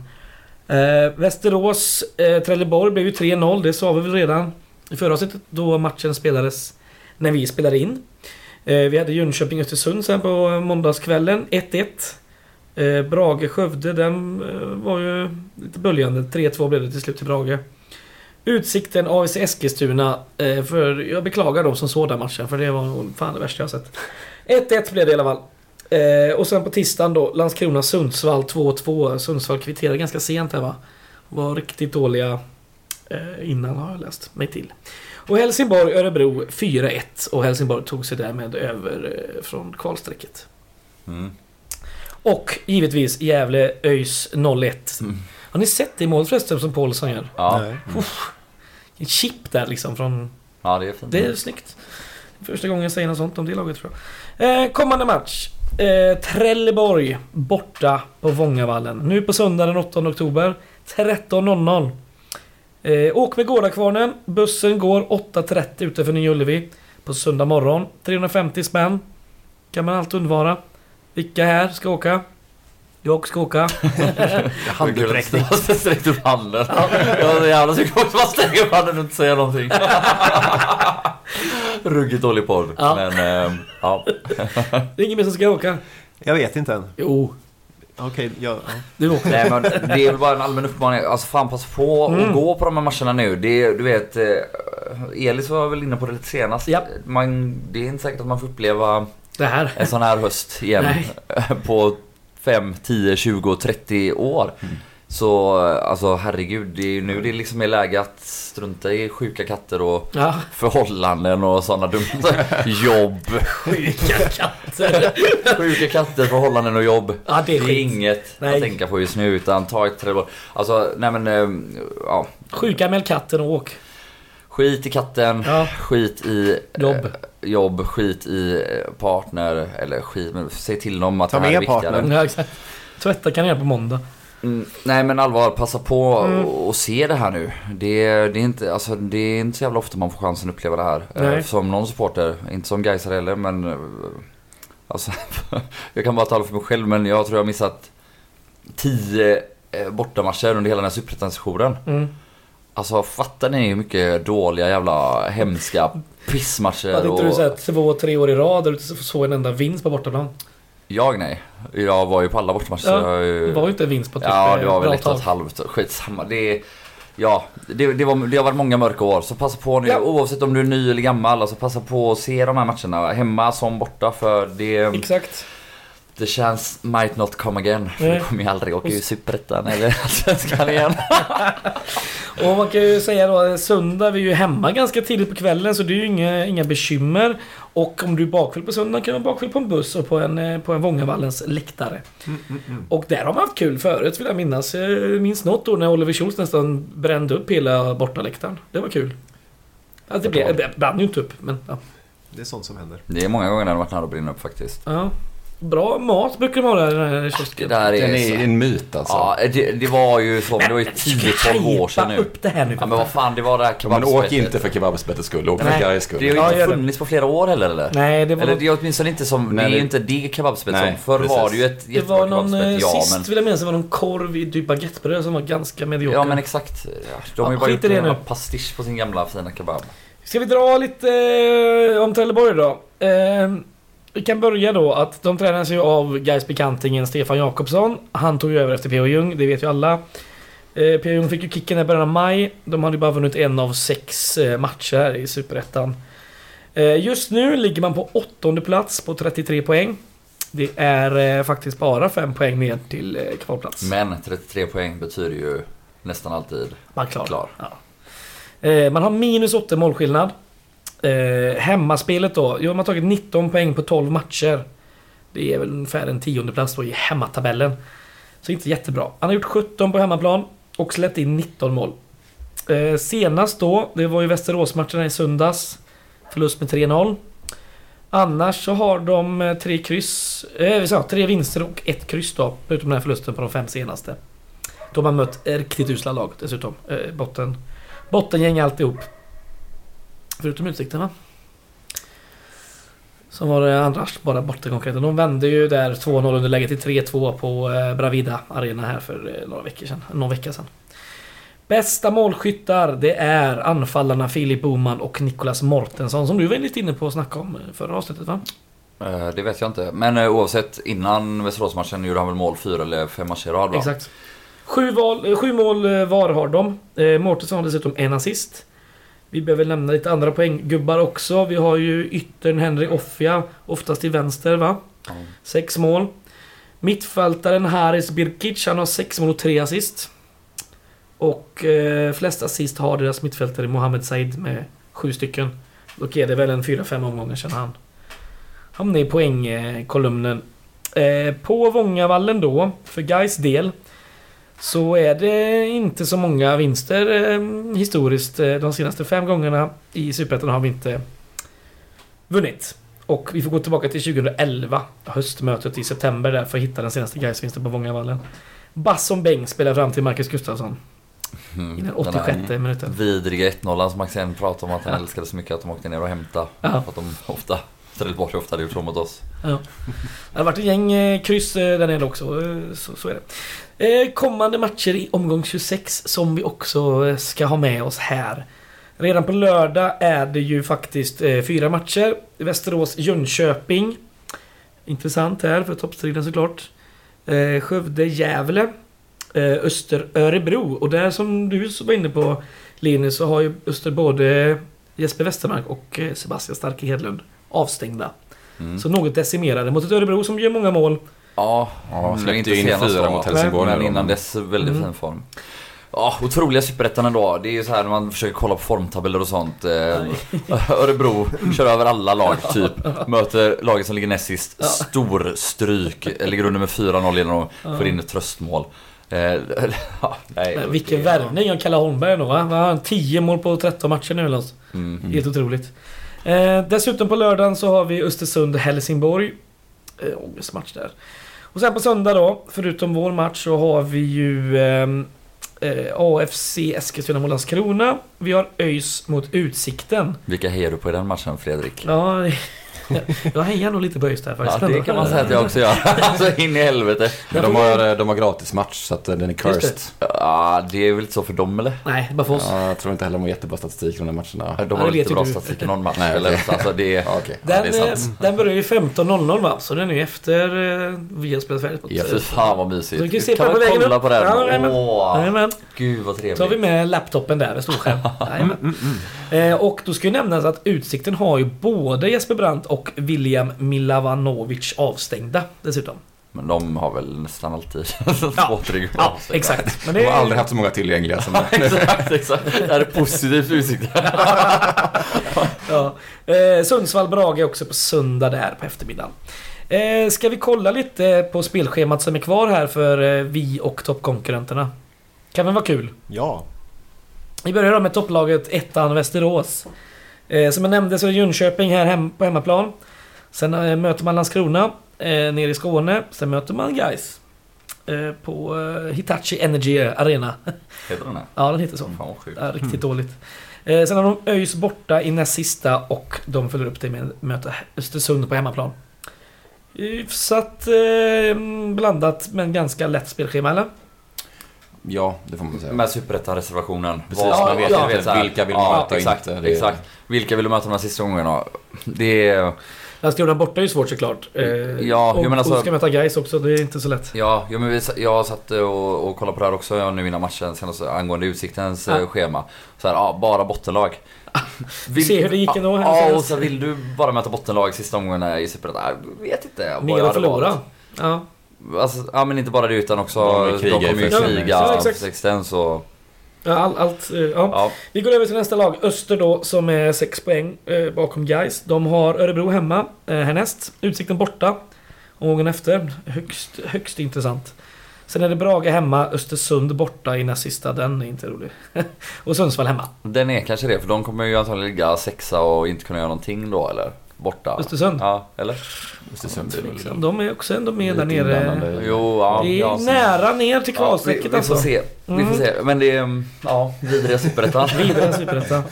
S1: Eh, Västerås, eh, Trelleborg blev ju 3-0, det sa vi väl redan i förra avsnittet då matchen spelades när vi spelade in. Eh, vi hade Jönköping-Östersund sen på måndagskvällen, 1-1. Eh, Brage-Skövde, den eh, var ju lite böljande. 3-2 blev det till slut till Brage. Utsikten AIC Eskilstuna. Eh, för jag beklagar dem som såg den matchen, för det var nog fan det värsta jag sett. 1-1 blev det i alla fall. Eh, och sen på tisdagen då, Landskrona-Sundsvall 2-2. Sundsvall kvitterade ganska sent här va. Var riktigt dåliga eh, innan har jag läst mig till. Och Helsingborg-Örebro 4-1 och Helsingborg tog sig därmed över eh, från kvalstrecket.
S2: Mm.
S1: Och givetvis Gävle-ÖIS 0-1.
S2: Mm.
S1: Har ni sett det målet förresten som Paulsson gör?
S2: Ja.
S3: Nej.
S1: En chip där liksom från...
S2: ja, det är fint.
S1: Det är snyggt. Första gången jag säger något sånt om det laget tror jag. Eh, kommande match. Eh, Trelleborg borta på Vångavallen. Nu på söndag den 8 oktober. 13.00. Eh, åk med Gårdakvarnen. Bussen går 8.30 utanför Nya Ullevi. På söndag morgon. 350 spänn. Kan man allt undvara. Vilka här ska åka? Jag ska åka. (laughs)
S3: Handuppräckning.
S2: Sträckt upp handen. Jag är så jävla sugen på att bara sträcka upp handen och inte säga någonting. (laughs) Ruggigt dålig podd.
S1: Ja.
S2: Men ehm, ja. (laughs)
S1: Det är ingen mer som ska åka.
S3: Jag vet inte än.
S1: Jo,
S3: Okej, ja, ja.
S1: du åker.
S2: Nej men det är väl bara en allmän uppmaning. Alltså fan passa på
S1: Mm.
S2: att gå på de här matcherna nu. Det, är- du vet, eh, Elis var väl inne på det lite senast.
S1: Japp.
S2: Man, det är inte säkert att man får uppleva
S1: Det här.
S2: en sån här höst igen.
S1: Nej. (laughs)
S2: På 5, 10, 20, 30 år. Så alltså herregud, det är ju nu det liksom är läge att strunta i sjuka katter och
S1: Ja,
S2: förhållanden och sådana dumma (laughs) jobb.
S1: sjuka katter. (laughs)
S2: Sjuka katter, förhållanden och jobb.
S1: Ja, det är
S2: Det är inget
S1: Nej.
S2: att tänka på just nu utan ta ett Trelleborg. Alltså nej men eh, ja.
S1: Sjuka med katten och åk.
S2: Skit i katten,
S1: Ja.
S2: skit i eh,
S1: Jobb.
S2: jobb, skit i eh, partner eller skit, men säg till dem att
S3: Ta
S2: det här är
S3: med
S2: viktigare.
S1: Ja, exakt. Tvätta kan jag göra på måndag.
S2: Mm, nej men allvar, passa på
S1: Mm.
S2: och, och se det här nu. Det, det, är inte, alltså, det är inte så jävla ofta man får chansen att uppleva det här.
S1: Nej.
S2: Eh, som någon supporter, inte som Gaisare heller men... eh, Alltså, (laughs) jag kan bara tala för mig själv men jag tror jag har missat 10 eh, bortamatcher under hela den här superettan-sessionen.
S1: Mm.
S2: Alltså fattar ni hur mycket dåliga jävla hemska pissmatcher
S1: Hade inte du sett två, tre år i rad där du inte såg en enda vinst på bortaplan?
S2: Jag nej. Jag var ju på alla bortamatcher.
S1: Ja,
S2: ju...
S1: Det var ju inte en vinst på typ
S2: Ja, det var väl ett och ett halvt. Skitsamma. Det är... Ja, det, det, var, det har varit många mörka år. Så passa på nu,
S1: Ja.
S2: oavsett om du är ny eller gammal. Alltså passa på att se de här matcherna. Hemma som borta. För det,
S1: Exakt.
S2: Det känns might not come again. För
S1: Nej.
S2: vi kommer ju aldrig åka i Superettan eller (laughs) Allsvenskan igen. (laughs)
S1: Och man kan ju säga då söndag, vi är ju hemma ganska tidigt på kvällen så det är ju inga, inga bekymmer. Och om du är bakfull på söndag kan du vara bakfull på en buss och på en, eh, på en Vångavallens läktare. Och där har man haft kul förut vill jag minnas. Jag minns något år när Oliver Schultz nästan brände upp hela bortaläktaren. Det var kul. Alltså det, blev, det brann ju inte upp men ja.
S3: Det är sånt som händer.
S2: Det är många gånger när det har varit nära att brinna upp faktiskt.
S1: ja. Bra mat brukar de ha där i den här
S2: Det
S1: kiosken.
S2: där
S4: Den
S2: är...
S4: är
S2: så-
S4: en myt alltså.
S2: Ja, det, det var ju så. Men det var ju
S1: Men ska vi
S2: 10-12 år sedan nu.
S1: upp det här nu.
S2: Ja men vad fan, det var det här
S4: Ja, men åk
S2: kebabspettet.
S4: inte för kebabspetets skull, åk för
S1: Nej.
S4: Gais skull.
S2: Det har ju
S1: Ja,
S2: inte
S1: det.
S2: funnits på flera år heller eller?
S1: Nej, det var,
S2: Eller det är åtminstone inte som, det är
S4: Nej,
S2: ju
S4: det-
S2: inte det kebabspett
S4: Nej,
S2: som. Förr
S4: precis.
S2: var det ju ett
S1: det
S2: jättebra
S1: var någon... eh,
S2: kebabspett. Ja
S1: sist
S2: men,
S1: vill jag minnas det var någon korv i typ baguettebröd som var ganska medioker.
S2: ja men exakt. De har ju
S1: Ja,
S2: bara
S1: skit
S2: gjort
S1: i det
S2: en jävla pastisch på sin gamla fina kebab.
S1: Ska vi dra lite eh, om Trelleborg då? Eh, vi kan börja då att de tränas ju av Gais bekantingen Stefan Jakobsson. Han tog ju över efter P.O. Jung, det vet ju alla. Eh, P.O. Jung fick ju kicken i början av maj. De hade ju bara vunnit en av sex eh, matcher i Superettan. Eh, just nu ligger man på åttonde plats på 33 poäng. Det är eh, faktiskt bara fem poäng ner till eh, kvalplats.
S2: Men 33 poäng betyder ju nästan alltid
S1: Man klar.
S2: klar.
S1: Ja. Eh, man har minus 8 målskillnad. Eh, hemmaspelet då. Jo, de har tagit 19 poäng på 12 matcher. Det är väl ungefär en tiondeplats då i hemmatabellen. Så inte jättebra. Han har gjort 17 på hemmaplan och släppt in 19 mål. Eh, senast då, det var ju Västeråsmatcherna i söndags. Förlust med 3-0. Annars så har de eh, tre kryss, eh, vi tre vinster och ett kryss då. Förutom den här förlusten på de fem senaste. De har mött riktigt usla lag dessutom. Eh, botten, bottengäng alltihop. Förutom Utsikten va? Som var det andra bara bortakonkurrenten. De vände ju där 2-0 underläge till 3-2 på eh, Bravida Arena här för eh, några veckor sedan. Någon vecka sedan. Bästa målskyttar det är anfallarna Filip Boman och Nicolas Mortensson som du var lite inne på att snacka om eh, förra avsnittet va?
S2: Det vet jag inte. Men oavsett, innan Västeråsmatchen gjorde han väl mål fyra eller fem matcher i rad va?
S1: Exakt. Sju, val, sju mål var har de. Mårtensson har dessutom en assist. Vi behöver nämna lite andra poänggubbar också. Vi har ju yttern Henry Offia, oftast till vänster va?
S2: Ja.
S1: Sex mål. Mittfältaren Haris Birkic, han har sex mål och tre assist. Och eh, flest assist har deras mittfältare Mohamed Said med sju stycken. Dock är det väl en fyra fem omgångar sedan han hamnade i poängkolumnen. Eh, på Vångavallen då, för Gais del, så är det inte så många vinster eh, historiskt. Eh, De senaste fem gångerna i Superettan har vi inte vunnit. Och vi får gå tillbaka till 2011, höstmötet i september där för att hitta den senaste Gais-vinsten på Vångavallen. Basson Beng spelar fram till Marcus Gustafsson
S2: Mm.
S1: i den
S2: Den här
S1: 86 minuten.
S2: vidriga 1-0 som Axén pratade om att han älskade så mycket att de åkte ner och hämtade.
S1: Ja.
S2: För att de ofta, Trelleborg ofta hade gjort så mot oss.
S1: Ja. Det har varit ett gäng eh, kryss eh, där nere också. Så, så är det. Eh, Kommande matcher i omgång 26 som vi också eh, ska ha med oss här. Redan på lördag är det ju faktiskt eh, fyra matcher. Västerås-Jönköping. Intressant här för toppstriden såklart. Eh, Skövde-Gävle. Öster-Örebro. Och där som du var inne på Linus så har ju Öster både Jesper Westermark och Sebastian Starke Hedlund avstängda.
S2: Mm.
S1: Så något decimerade mot ett Örebro som gör många mål.
S2: Ja,
S4: Ja,
S2: mm,
S4: släppte ju in fyra mot Helsingborg
S2: Men innan dess väldigt
S1: Mm.
S2: fin form. Ja, otroliga superettan ändå. Det är ju så här när man försöker kolla på formtabeller och sånt. Eh, Örebro kör över alla lag typ. Möter laget som ligger näst sist.
S1: Ja.
S2: Stor stryk. Ligger under med 4-0 genom och får in ett tröstmål. Eh, (laughs) ja, nej,
S1: Men vilken
S2: det-
S1: värvning av Kalle Holmberg då va? Han har 10 mål på 13 matcher nu eller något.
S2: Mm.
S1: Helt otroligt. Eh, dessutom på lördagen så har vi Östersund-Helsingborg. Eh, ångestmatch där. Och sen på söndag då, förutom vår match, så har vi ju ehm, eh, AFC Eskilstuna mot Landskrona. Vi har ÖIS mot Utsikten.
S2: Vilka hejar du på i den matchen Fredrik?
S1: Ja, (laughs) jag hejar nog lite på ÖIS där
S2: Ja,
S1: faktiskt.
S2: det kan man säga att jag också gör. (laughs) Alltså in i helvete.
S4: Men de har, de har gratis match så att den är cursed.
S2: Ja, det är väl inte så för dem eller?
S1: Nej, det bara för oss.
S4: Ja, jag tror inte heller de har jättebra statistik i de här matcherna.
S2: De
S1: Ja,
S2: har
S1: det
S2: lite bra
S1: du.
S2: statistik i någon match. (laughs)
S4: Nej,
S2: eller, alltså, det är,
S4: Ja, okej.
S1: Den,
S4: ja, det är
S1: eh,
S4: sant.
S1: den börjar ju 15.00 va? Så den är efter eh, vi har spelat färdigt. på-
S4: Ja,
S2: Fy fan vad mysigt.
S1: Du kan se
S2: kan
S1: på vägen
S2: kolla
S1: upp.
S2: på den?
S1: Ja, jajamän.
S2: Åh,
S1: Jajamän.
S2: gud vad
S1: Då tar vi
S2: trevligt.
S1: med laptopen där, en stor skärm. Jajamän. Eh, och då ska ju nämnas att Utsikten har ju både Jesper Brandt och William Milavanovic avstängda dessutom.
S2: Men de har väl nästan alltid (laughs)
S1: Ja.
S2: två trygga
S1: Ja, exakt. Men det
S4: De har aldrig haft så många tillgängliga som (laughs)
S2: exakt, exakt. Det här är positivt för Utsikten. (laughs)
S1: ja. eh, Sundsvall-Brage är också på söndag där på eftermiddagen. Eh, ska vi kolla lite på spelschemat som är kvar här för eh, vi och toppkonkurrenterna? Kan väl vara kul?
S3: Ja,
S1: Vi börjar då med topplaget ettan Västerås. Eh, som jag nämnde så är Jönköping här hem, på hemmaplan. Sen eh, möter man Landskrona eh, nere i Skåne. Sen möter man Gais eh, på eh, Hitachi Energy Arena. (laughs)
S2: Heter den här?
S1: ja, den heter så.
S2: Fan.
S1: Ja, riktigt dåligt. Eh, sen har de ÖIS borta i näst sista och de följer upp det med att möta Östersund på hemmaplan. Hyfsat eh, blandat men ganska lätt spelschema eller?
S4: Ja, det får man säga.
S2: Med superettan-reservationen.
S4: Precis,
S2: Vad-
S4: man vet
S1: ja,
S4: inte
S2: så här-
S4: vilka vill man
S2: ja,
S4: möta och
S2: exakt,
S4: inte. Det är-
S2: Exakt. Vilka vill du möta de här sista gångerna? Det är...
S1: Landskrona borta är ju svårt såklart. Eh,
S2: Ja,
S1: och,
S2: jag menar så-
S1: och ska möta Gais också, det är inte så lätt.
S2: Ja, ja men vi, jag satt och, och kollade på det här också nu innan matchen senast angående Utsiktens
S1: Ja.
S2: eh, schema. Så här, ja, bara bottenlag. (laughs) Vill,
S1: Se hur det gick ändå här
S2: Ja,
S1: senast.
S2: och så vill du bara möta bottenlag sista omgången i Superettan? Jag vet inte.
S1: Mer
S2: jag
S1: att förlora. Ja.
S2: Alltså, ja men inte bara det utan också...
S4: De
S2: De, kommer ju kriga
S1: exakt.
S2: existens och...
S1: Ja, all, allt, eh, ja.
S2: Ja.
S1: Vi går över till nästa lag. Öster då, som är 6 poäng eh, bakom Gais. De har Örebro hemma eh, härnäst. Utsikten borta. Omgången efter. Högst, högst intressant. Sen är det Brage hemma, Östersund borta i näst sista. Den är inte rolig. (laughs) och Sundsvall hemma.
S2: Den är kanske det, för de kommer ju antagligen ligga sexa och inte kunna göra någonting då eller? Borta.
S1: Östersund.
S2: Ja, eller?
S4: Östersund är väl-
S1: Liksom, De är också ändå med där nere.
S2: Jo, ja.
S1: Det är
S2: ja, så-
S1: nära ner till
S2: Ja, vi,
S1: kvalstrecket
S2: vi får
S1: alltså.
S2: se. Vi
S1: Mm.
S2: får se. Men det är... mm, Ja, vidriga Superettan. (laughs)
S1: Vidare Superettan.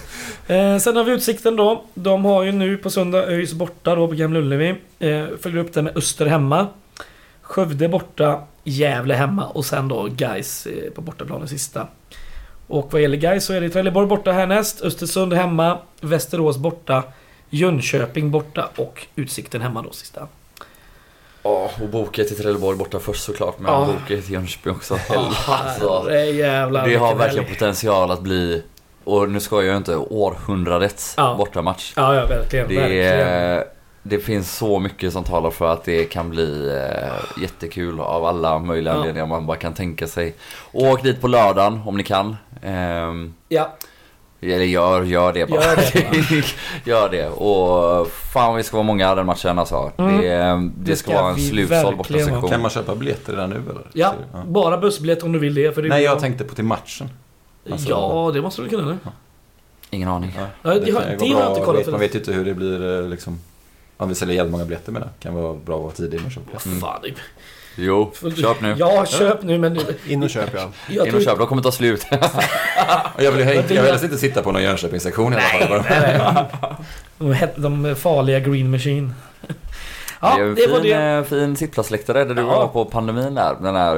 S1: Eh, sen har vi Utsikten då. De har ju nu på söndag ÖIS borta då på Gamla Ullevi. Eh, följer upp det med Öster hemma. Skövde borta. Gävle hemma och sen då Gais eh, på bortaplan i sista. Och vad gäller Gais så är det Trelleborg borta härnäst. Östersund hemma. Västerås borta. Jönköping borta och Utsikten hemma då sista.
S2: Ja, och boka till Trelleborg borta först såklart. Men
S1: Ja.
S2: boka till Jönköping också. alltså, det har verkligen potential att bli, och nu ska jag ju inte, århundradets
S1: Ja.
S2: bortamatch.
S1: Ja, ja verkligen.
S2: Det,
S1: verkligen.
S2: det finns så mycket som talar för att det kan bli eh, jättekul av alla möjliga
S1: Ja.
S2: anledningar man bara kan tänka sig. Åk dit på lördagen om ni kan. Ehm,
S1: Ja,
S2: eller gör, gör det bara.
S1: Gör det (laughs)
S2: Gör det. Och fan vi ska vara många den matchen alltså.
S1: Mm.
S2: Det, det,
S1: Det
S2: ska,
S1: ska
S2: vara en slutsåld bortasektion.
S4: Kan man köpa biljetter redan nu eller?
S1: ja,
S4: Så-
S1: bara bussbiljett om du vill det. För det
S4: Nej, jag tänkte på till matchen. alltså-
S1: Ja, det måste du kunna nu.
S2: Ingen aning.
S4: Ja,
S1: Ja, det har- det har jag
S4: bra.
S1: inte kollat
S4: Vet- Man vet ju inte hur det blir eh, liksom. Om vi säljer jävligt många biljetter med det. Kan vara bra att vara tidig med att köpa
S1: Vad
S4: biljetter.
S1: fan. Det-
S2: Jo, köp nu.
S1: Ja, köp nu men.
S3: In och köp ja.
S1: Jag
S2: In och köp, de kommer ta slut. (laughs)
S4: Jag vill, jag, jag vill helst inte sitta på någon Jönköpingssektion i alla fall.
S1: De, het- de farliga Green Machine.
S2: det
S1: Ja,
S2: är en
S1: det var
S2: fin,
S1: det.
S2: eh, fin sittplatsläktare där du
S1: Ja.
S2: var på pandemin där. Den här,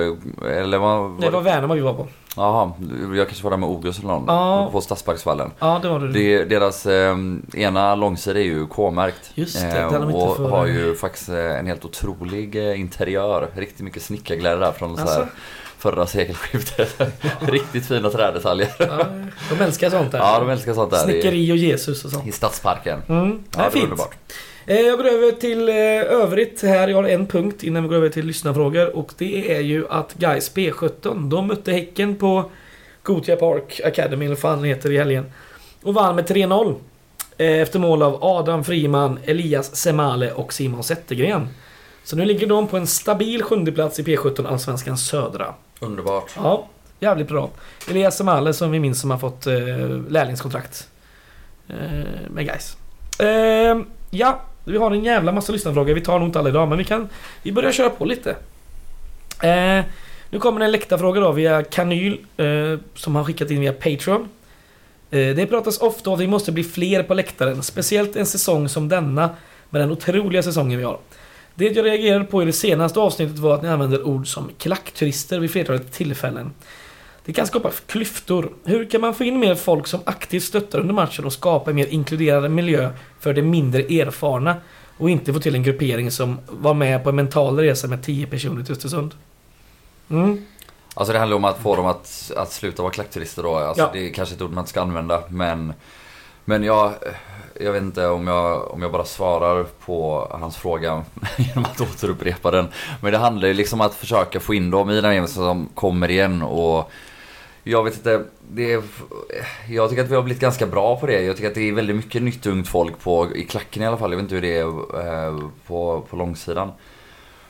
S2: eller vad?
S1: Det var Värnamo vi var på.
S2: Jaha, jag kanske var där med August eller någon.
S1: Ja.
S2: På Stadsparksvallen.
S1: Ja, det var det.
S2: Det, deras eh, ena långsida är ju K-märkt.
S1: Just det,
S2: Eh,
S1: de
S2: och har ju faktiskt eh, en helt otrolig eh, interiör. Riktigt mycket snickarglädje där från så här
S1: Alltså?
S2: förra sekelskiftet. (laughs) Riktigt fina träddetaljer.
S1: Ja, de älskar sånt där.
S2: Ja, de älskar sånt där.
S1: Snickeri och Jesus och sånt.
S2: I Stadsparken.
S1: Mm, det
S2: Ja,
S1: är
S2: det är
S1: fint.
S2: underbart.
S1: Eh, Jag går över till eh, övrigt här. Jag har en punkt innan vi går över till lyssnarfrågor. Och det är ju att Guys P17, de mötte Häcken på Gothia Park Academy, eller vad fan heter, i helgen. Och vann med 3-0. eh, Efter mål av Adam Friman, Elias Semale och Simon Zettergren. Så nu ligger de på en stabil sjunde plats i P17 Allsvenskan Södra.
S2: Underbart.
S1: Ja, jävligt bra. Elias Semale som vi minns som har fått eh, lärlingskontrakt eh, med guys. Eh, ja, vi har en jävla massa lyssnarfrågor. Vi tar nog inte alla idag, men vi kan... Vi börjar köra på lite. Eh, nu kommer det en läktarfråga då via Kanyl eh, som har skickat in via Patreon. Eh, det pratas ofta om att vi måste bli fler på läktaren, speciellt en säsong som denna med den otroliga säsongen vi har. Det jag reagerade på i det senaste avsnittet var att ni använder ord som klackturister vid flertalet tillfällen. Det kan skapa klyftor. Hur kan man få in mer folk som aktivt stöttar under matchen och skapa en mer inkluderande miljö för de mindre erfarna? Och inte få till en gruppering som var med på en mental resa med 10 personer till Östersund. Mm.
S2: Alltså det handlar om att få dem att, att sluta vara klackturister då. Alltså
S1: Ja.
S2: Det är kanske ett ord man inte ska använda men Men jag, jag vet inte om jag, om jag bara svarar på hans fråga (laughs) genom att återupprepa den. Men det handlar ju liksom om att försöka få in dem i den gemenskapen som kommer igen och jag vet inte, det är, jag tycker att vi har blivit ganska bra på det. Jag tycker att det är väldigt mycket nytt ungt folk på, i klacken i alla fall. Jag vet inte hur det är eh, på, på långsidan.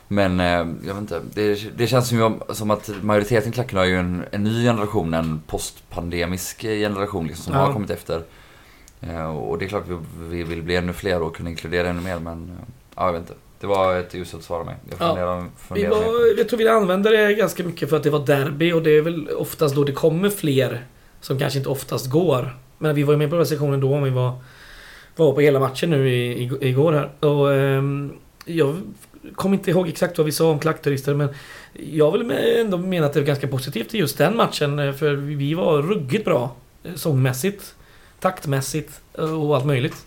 S2: Men eh, jag vet inte, det, det känns som, jag, som att majoriteten i klacken har ju en, en ny generation, en postpandemisk generation liksom, som
S1: Ja.
S2: har kommit efter. Eh, och det är klart vi, vi vill bli ännu fler och kunna inkludera ännu mer men ja, jag vet inte. Det var ett uselt svar av mig. Jag
S1: Ja.
S2: funderar,
S1: Vi
S2: funderar på
S1: var, jag tror vi använder det ganska mycket för att det var derby och det är väl oftast då det kommer fler som kanske inte oftast går. Men vi var ju med på den här sektionen då om vi var, var på hela matchen nu i, i, igår här. Och ehm, jag kommer inte ihåg exakt vad vi sa om klackturister men jag vill ändå mena att det är ganska positivt i just den matchen eh, för vi var ruggigt bra eh, sångmässigt, taktmässigt eh, och allt möjligt.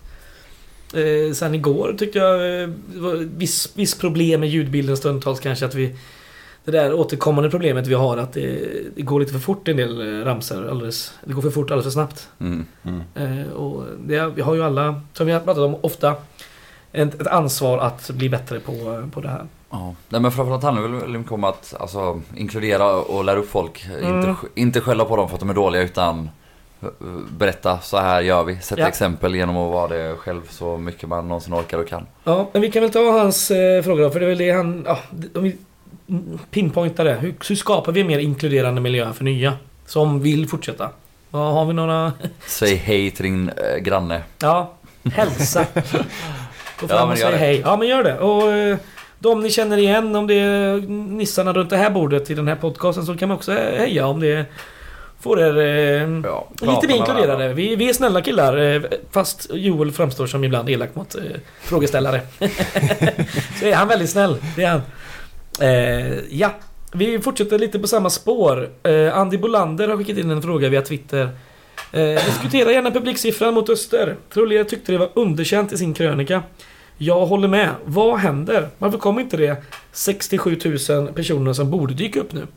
S1: Eh, sen igår tyckte jag eh, det var viss, viss problem med ljudbilden stundtals kanske att vi Det där återkommande problemet vi har att det, det går lite för fort en del eh, ramsor alldeles Det går för fort alldeles för snabbt.
S2: Mm.
S4: Mm.
S1: Eh, och det, vi har ju alla, som vi har pratat om ofta, ett, ett ansvar att bli bättre på, på det här.
S2: Ja. Nej men framförallt handlar det väl mycket om att alltså, inkludera och lära upp folk.
S1: Mm.
S2: Inte, inte skälla på dem för att de är dåliga utan eh, berätta så här gör vi. Sätta
S1: Ja.
S2: exempel genom att vara det själv så mycket man någonsin orkar och kan.
S1: Ja, men vi kan väl ta hans eh, fråga då, för det är väl det han... Ja, om vi pinpointar det. Hur, hur skapar vi en mer inkluderande miljö för nya? Som vill fortsätta? Ja, har vi några...
S2: Säg hej till din eh, granne.
S1: Ja, hälsa. (laughs) Gå
S2: Ja,
S1: fram
S2: men
S1: och säg hej. Ja, men gör det. Och eh, de ni känner igen, om det är nissarna runt det här bordet i den här podcasten så kan man också heja om det får er eh,
S2: Ja,
S1: lite mer inkluderade. Vi, vi är snälla killar, eh, fast Joel framstår som ibland elak mot eh, frågeställare. (laughs) så är han väldigt snäll, det är han. Eh, ja, vi fortsätter lite på samma spår. Eh, Andy Bolander har skickat in en fråga via Twitter. Eh, diskutera gärna publiksiffran mot Öster. Trollier tyckte det var underkänt i sin krönika. Jag håller med. Vad händer? Varför kom inte det 67 000 personer som borde dyka upp nu?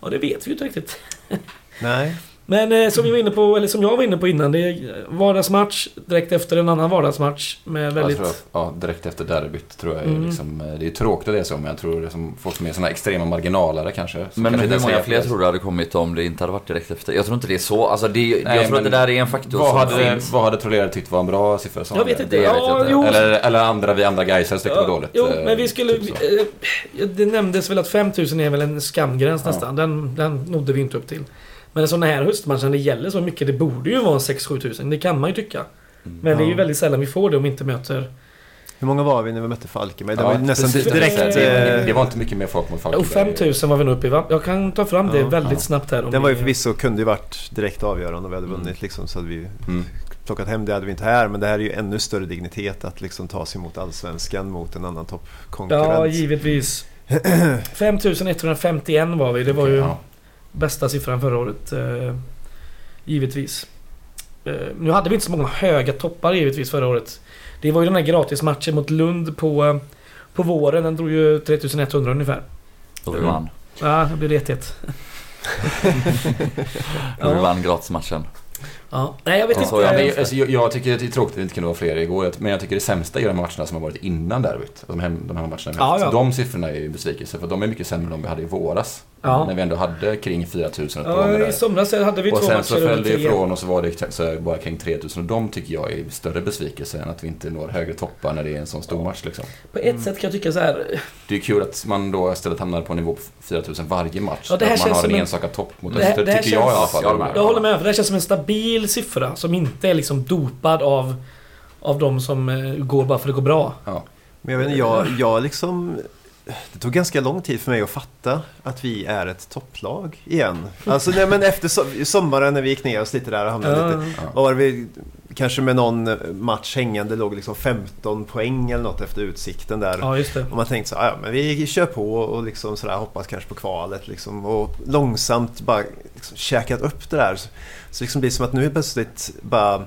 S1: Ja, det vet vi ju inte riktigt.
S3: Nej,
S1: Men eh, som vi var inne på, eller som jag var inne på innan, det är vardagsmatch direkt efter en annan vardagsmatch med väldigt...
S4: Jag tror, ja, direkt efter derbyt tror jag är
S1: Mm.
S4: liksom, eh, Det är tråkigt att det är så, men jag tror det är som folk som är såna extrema marginalare kanske.
S2: Men
S4: kanske
S2: hur många fler tror du hade kommit om det inte hade varit direkt efter? Jag tror inte det är så. Alltså det,
S4: Nej,
S2: jag tror att det där är en faktor
S4: Vad
S2: som
S4: hade,
S2: finns.
S4: vad hade Trollerare tyckt var en bra siffra?
S1: Jag vet inte.
S2: Det vet
S1: ja,
S2: jag inte.
S4: Eller, eller andra, vi andra Gaisare tyckte det var dåligt.
S1: Jo,
S4: eh,
S1: men vi skulle...
S4: typ
S1: eh, det nämndes väl att 5000 är väl en skamgräns
S4: Ja.
S1: nästan. Den, den nådde vi inte upp till. Men en sån här höstmatch när det gäller så mycket, det borde ju vara en 6-7 tusen. Det kan man ju tycka. Men det är ju väldigt sällan vi får det om vi inte möter...
S3: hur många var vi när vi mötte Falkenberg? Det
S4: Ja,
S3: var ju nästan
S4: precis,
S3: direkt...
S4: det, det, det var inte mycket mer folk mot
S1: Och
S4: Falkenberg.
S1: 5000 var vi nog uppe i va? Jag kan ta fram det
S3: Ja.
S1: väldigt
S4: Ja.
S1: snabbt här. om
S3: Den var ju
S1: vi-
S3: förvisso, kunde ju varit direkt avgörande om vi hade vunnit
S4: Mm.
S3: liksom, så hade vi
S4: Mm.
S3: plockat hem det hade vi inte här. Men det här är ju ännu större dignitet att liksom ta sig mot allsvenskan mot en annan toppkonkurrent.
S1: Ja, givetvis. (clears throat) 5151 var vi. Det var ju
S4: Ja.
S1: Bästa siffran förra året. Eh, givetvis. Eh, nu hade vi inte så många höga toppar givetvis förra året. Det var ju den här gratismatchen mot Lund på, eh, på våren. Den drog ju 3100 ungefär.
S2: Då vi vann.
S1: Ja, det blev det 1
S2: Då vi
S1: Ja.
S2: vann gratismatchen.
S1: Ja. Nej, jag vet
S2: Ja,
S1: inte.
S2: så
S4: Ja,
S2: jag
S4: men, alltså, jag, jag tycker att det är tråkigt att det inte kunde vara fler igår. Men jag tycker det sämsta är de matcherna som har varit innan derbyt. De, hem, de här matcherna vi
S1: Ja,
S4: haft.
S1: ja.
S4: De siffrorna är ju besvikelse. För de är mycket sämre än de vi hade i våras.
S1: Ja.
S4: När vi ändå hade kring 4000 ett par
S1: Ja,
S4: gånger
S1: I
S4: där.
S1: somras hade vi
S4: Och
S1: två
S4: sen
S1: matcher
S4: så
S1: över
S4: föll det ifrån och så var det så bara kring 3000. Och de tycker jag är större besvikelse än att vi inte når högre toppar när det är en sån stor match. Liksom.
S1: På ett sätt kan jag tycka så här.
S4: Det är kul att man då istället hamnar på en nivå på 4000 varje match.
S1: Ja, det här
S4: att man
S1: känns
S4: har en
S1: som en-
S4: enstaka topp mot
S1: Det här-
S4: Öster,
S1: det
S4: tycker jag i alla
S1: känns-
S4: fall.
S2: Jag håller med.
S1: Jag håller med, för det här känns som en stabil siffra som inte är liksom dopad av, av de som eh, går bara för att det går bra.
S3: Men jag vet inte, jag, jag liksom... Det tog ganska lång tid för mig att fatta att vi är ett topplag igen. Alltså nej, men efter so- sommaren när vi gick ner oss lite där och hamnade lite...
S1: Ja.
S3: Vad var vi, kanske med någon match hängande låg liksom 15 poäng eller något efter utsikten där.
S1: ja, just det.
S3: Och man tänkte så "Ah, ja men vi kör på och liksom sådär, hoppas kanske på kvalet liksom. Och långsamt bara liksom käkat upp det där. Så, så liksom blir det som att nu är plötsligt bara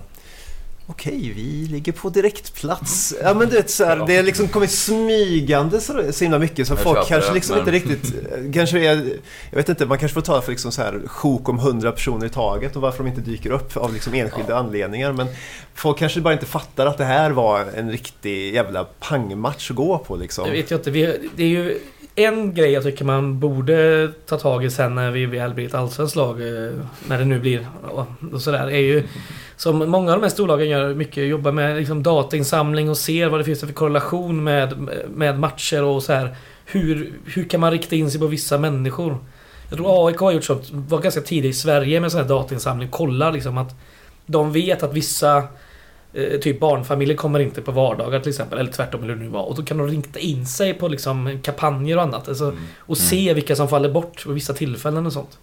S3: Okej, vi ligger på direktplats. Ja men du vet så här, det är liksom kommit smygande så, så himla mycket så
S2: Jag
S3: folk kanske
S2: det,
S3: liksom
S2: men-
S3: inte riktigt... eh, Kanske är, jag vet inte, man kanske får ta för liksom så här sjok om 100 personer i taget och varför de inte dyker upp av liksom enskilda anledningar. Men folk kanske bara inte fattar att det här var en riktig jävla pangmatch att gå på liksom.
S1: Det vet jag inte. Vi, det är ju en grej jag tycker man borde ta tag i sen när vi väl blir ett allsvenskt lag. Eh, när det nu blir och, och sådär. Är ju som många av de här storlagen gör mycket. Jobbar med liksom datainsamling och ser vad det finns för korrelation med, med matcher och så här. Hur, hur kan man rikta in sig på vissa människor? Jag tror AIK har gjort sånt. Var ganska tidigt i Sverige med sån här datainsamling. Kollar liksom att de vet att vissa eh, Typ barnfamiljer kommer inte på vardagar till exempel, eller tvärtom eller nu var. Och då kan de rikta in sig på liksom kampanjer och annat. Alltså,
S2: Mm.
S1: och se vilka som faller bort vid vissa tillfällen och sånt.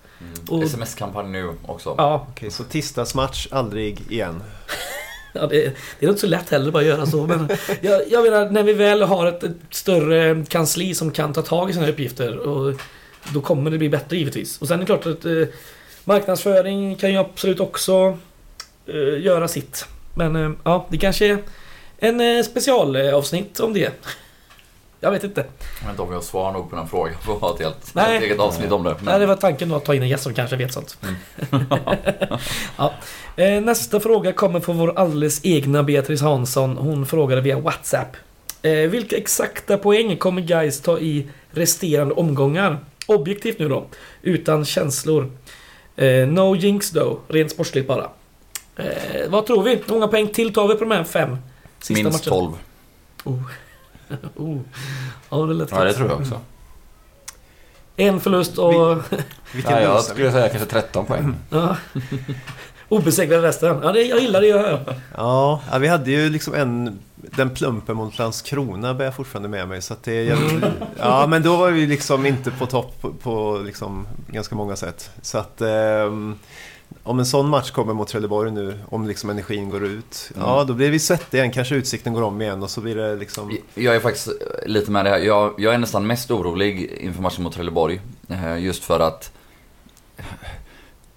S2: Mm. SMS-kampanj nu också.
S1: Ja,
S3: Okej, så tisdagsmatch, aldrig igen. (laughs)
S1: ja det, det är inte så lätt heller bara att göra så. Men jag, jag menar, när vi väl har ett, ett större kansli som kan ta tag i sina uppgifter. Och då kommer det bli bättre givetvis. Och sen är det klart att eh, marknadsföring kan ju absolut också eh, göra sitt. Men eh, ja, det kanske är en eh, specialavsnitt om det. Jag vet inte.
S2: Jag vet inte om jag svarar nog på den frågan. Får ha ett helt
S1: Nej.
S2: ett eget avsnitt om det. Men-
S1: Nej, det var tanken då att ta in en gäst som kanske vet sånt. (laughs) ja. eh, nästa fråga kommer från vår alldeles egna Beatrice Hansson. Hon frågade via WhatsApp. Vilka exakta poäng kommer guys ta i resterande omgångar? Objektivt nu då. Utan känslor. No jinx då. Rent sportsligt bara. Eh, vad tror vi? Hur många poäng till tar vi på de här fem sista
S2: Minst
S1: matcherna?
S2: 12. (laughs)
S1: Oh. Ja, det lät
S4: Ja, det tror jag också.
S1: En förlust och... (laughs)
S3: Vilken
S4: Ja, jag skulle säga kanske 13 poäng.
S1: Ja. (laughs) Obesegrade resten. Ja, det, jag gillar det jag hör.
S3: Ja, ja, vi hade ju liksom en... Den plumpen mot Landskrona bär jag fortfarande med mig. Så att det, jag, ja, men då var vi liksom inte på topp på, på liksom ganska många sätt. Så att... ehm, om en sån match kommer mot Trelleborg nu, om liksom energin går ut,
S2: Mm.
S3: ja då blir vi svettiga igen, kanske utsikten går om igen och så blir det liksom...
S2: Jag är faktiskt lite med det här. Jag, jag är nästan mest orolig inför matchen mot Trelleborg. Eh, Just för att...